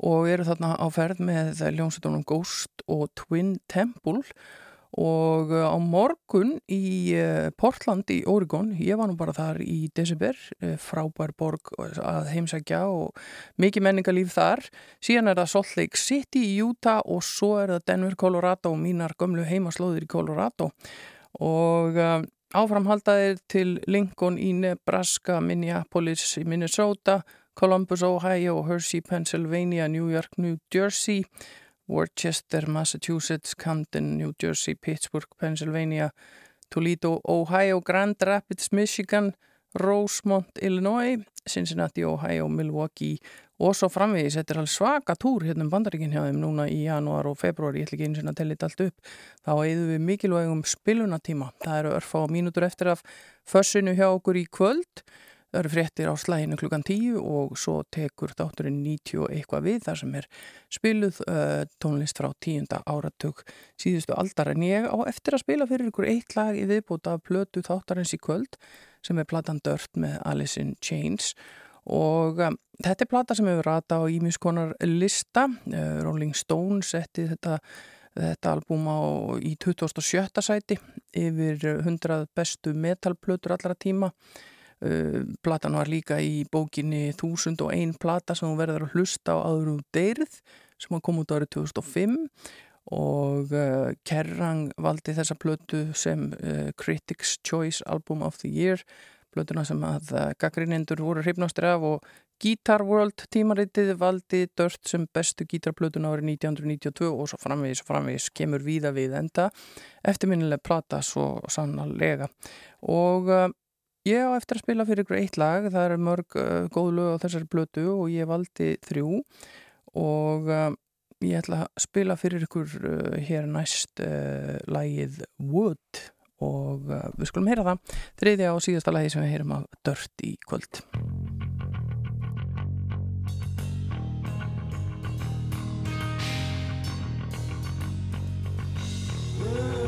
og eru þarna á ferð með ljónsutunum Ghost og Twin Temple. og uh, á morgun í uh, Portland í Oregon, ég var nú bara þar í desember, uh, frábær borg að heimsækja og mikið menningalíf þar, síðan er það Salt Lake City í Utah og svo er það Denver, Colorado og mínar gömlu heimaslóðir í Colorado. Og áframhaldaðir til Lincoln í Nebraska, Minneapolis í Minnesota, Columbus, Ohio, Hershey, Pennsylvania, New York, New Jersey Worcester, Massachusetts, Camden, New Jersey, Pittsburgh, Pennsylvania, Toledo, Ohio, Grand Rapids, Michigan, Rosemont, Illinois, Cincinnati, Ohio, Milwaukee og svo framvegis. Þetta er alveg svaka túr hérna um bandaríkinn hjá þeim núna í janúar og februar, ég ætla ekki eins og að tella þetta allt upp. Þá eigðum við mikilvægum spilunatíma. Það eru örfa á mínútur eftir af fössinu hjá okkur í kvöld. Það eru fréttir á slæginu klukkan 10 og svo tekur þátturinn 90 og eitthvað við þar sem er spiluð uh, tónlist frá tíunda áratug síðustu aldar. En ég á eftir að spila fyrir ykkur eitt lag í viðbúta plötu þáttarins í kvöld sem er platan Dört með Alice in Chains. Og um, þetta er plata sem hefur rata á ímiskonar lista. Uh, Rolling Stones setti þetta þetta albúm á í 2007. sæti yfir 100 bestu metalplötur allra tíma platan var líka í bókinni 1001 plata sem hún verður að hlusta á aður úr deyrð sem hann kom út árið 2005 og uh, Kerrang valdi þessa plötu sem uh, Critics Choice Album of the Year plötuna sem að uh, gaggrinendur voru hrifnástir af. Og Guitar World tímaritið valdi Dört sem bestu gítarplötuna árið 1992 og svo framvegis og framvegis kemur víða við enda. Eftirminnilega plata svo sannarlega. Og Ég á eftir að spila fyrir ykkur eitt lag, það eru mörg uh, góð lög á þessari blötu og ég valdi þrjú. Og uh, ég ætla að spila fyrir ykkur uh, hér næst uh, lagið Wood. Og uh, við skulum heyra það, þriðja og síðasta lagi sem við heyrum af Dört í kvöld. Wood.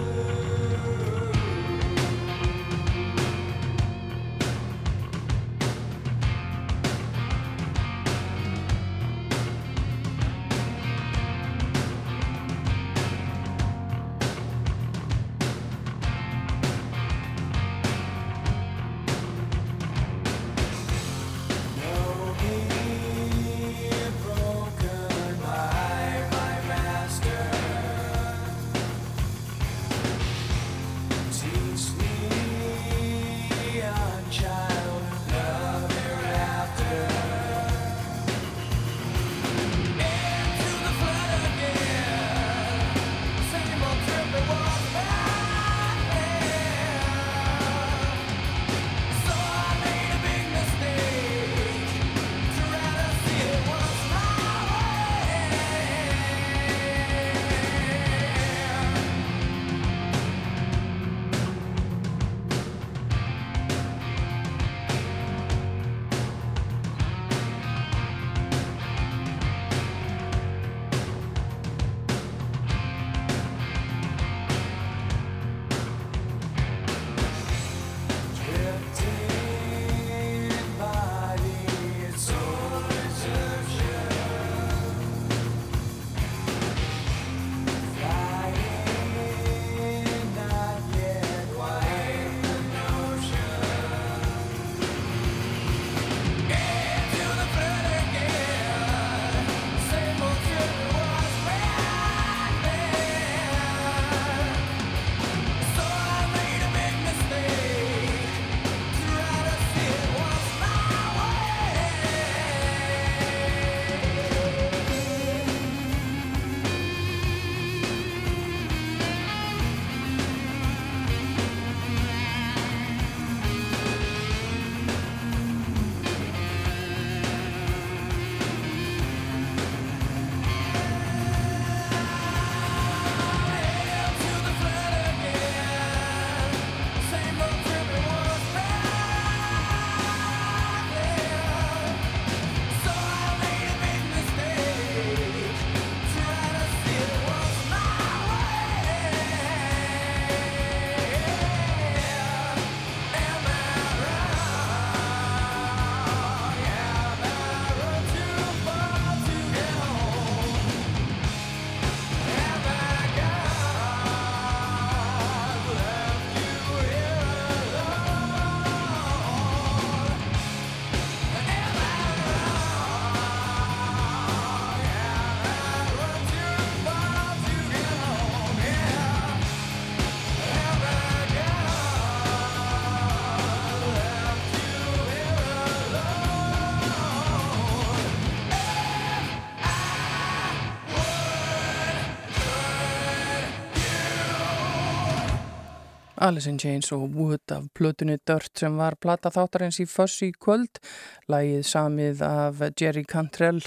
Alice in Chains og Wood af plötunni Dirt sem var plata þáttarins í Fuss í kvöld, lægið samið af Jerry Cantrell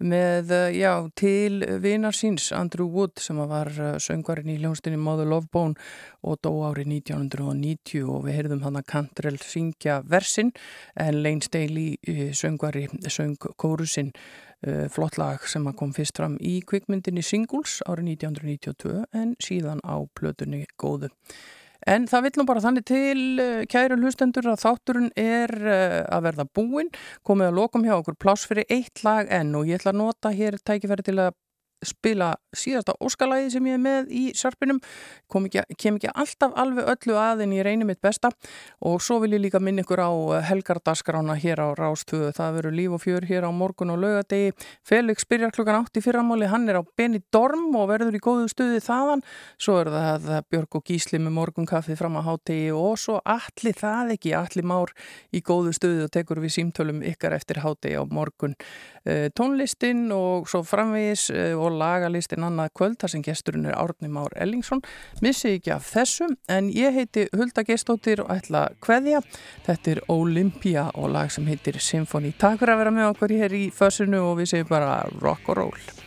með, eh, já, til vinar síns Andrew Wood sem var eh, söngvarinn í hljónstinni Mother Love Bone og dó árið 1990 og við heyrðum hann að Cantrell syngja versin en Lane Staley eh, söngvari söng kórusinn flott lag sem kom fyrst fram í kvikmyndinni Singles árið 1992 en síðan á plötunni góðu. En það vill nú bara þannig til uh, kæru hlustendur að þátturinn er uh, að verða búinn, komið að lokum hjá okkur pláss fyrir eitt lag enn og ég ætla að nota hér tækifæri til að spila síðasta óskalæði sem ég er með í sarpinum, ekki, kem ekki alltaf alveg öllu að en ég reynir mitt besta. Og svo vil ég líka minna ykkur á helgardaskrána hér á Rástöðu, það verður líf og fjör hér á morgun og laugadegi, Felix byrjar klukkan átt í fyrramáli, hann er á Benny Dorm og verður í góðu stuði þaðan. Svo er það Björg og Gísli með morgunkaffið fram á hátegi og svo allir það ekki, allir már í góðu stuði og tekur við símtölum ykkar eftir hátegi á morgun tónlistin og svo framvegis og lagalistin annað kvöld þar sem gesturinn er Árni Már Ellingsson. Missi ekki af þessu en ég heiti Hulda Gestóttir og ætla að kveðja. Þetta er Olympia og lag sem heitir Symphony. Takk fyrir að vera með okkur hér í fössinu og við segjum bara rock og roll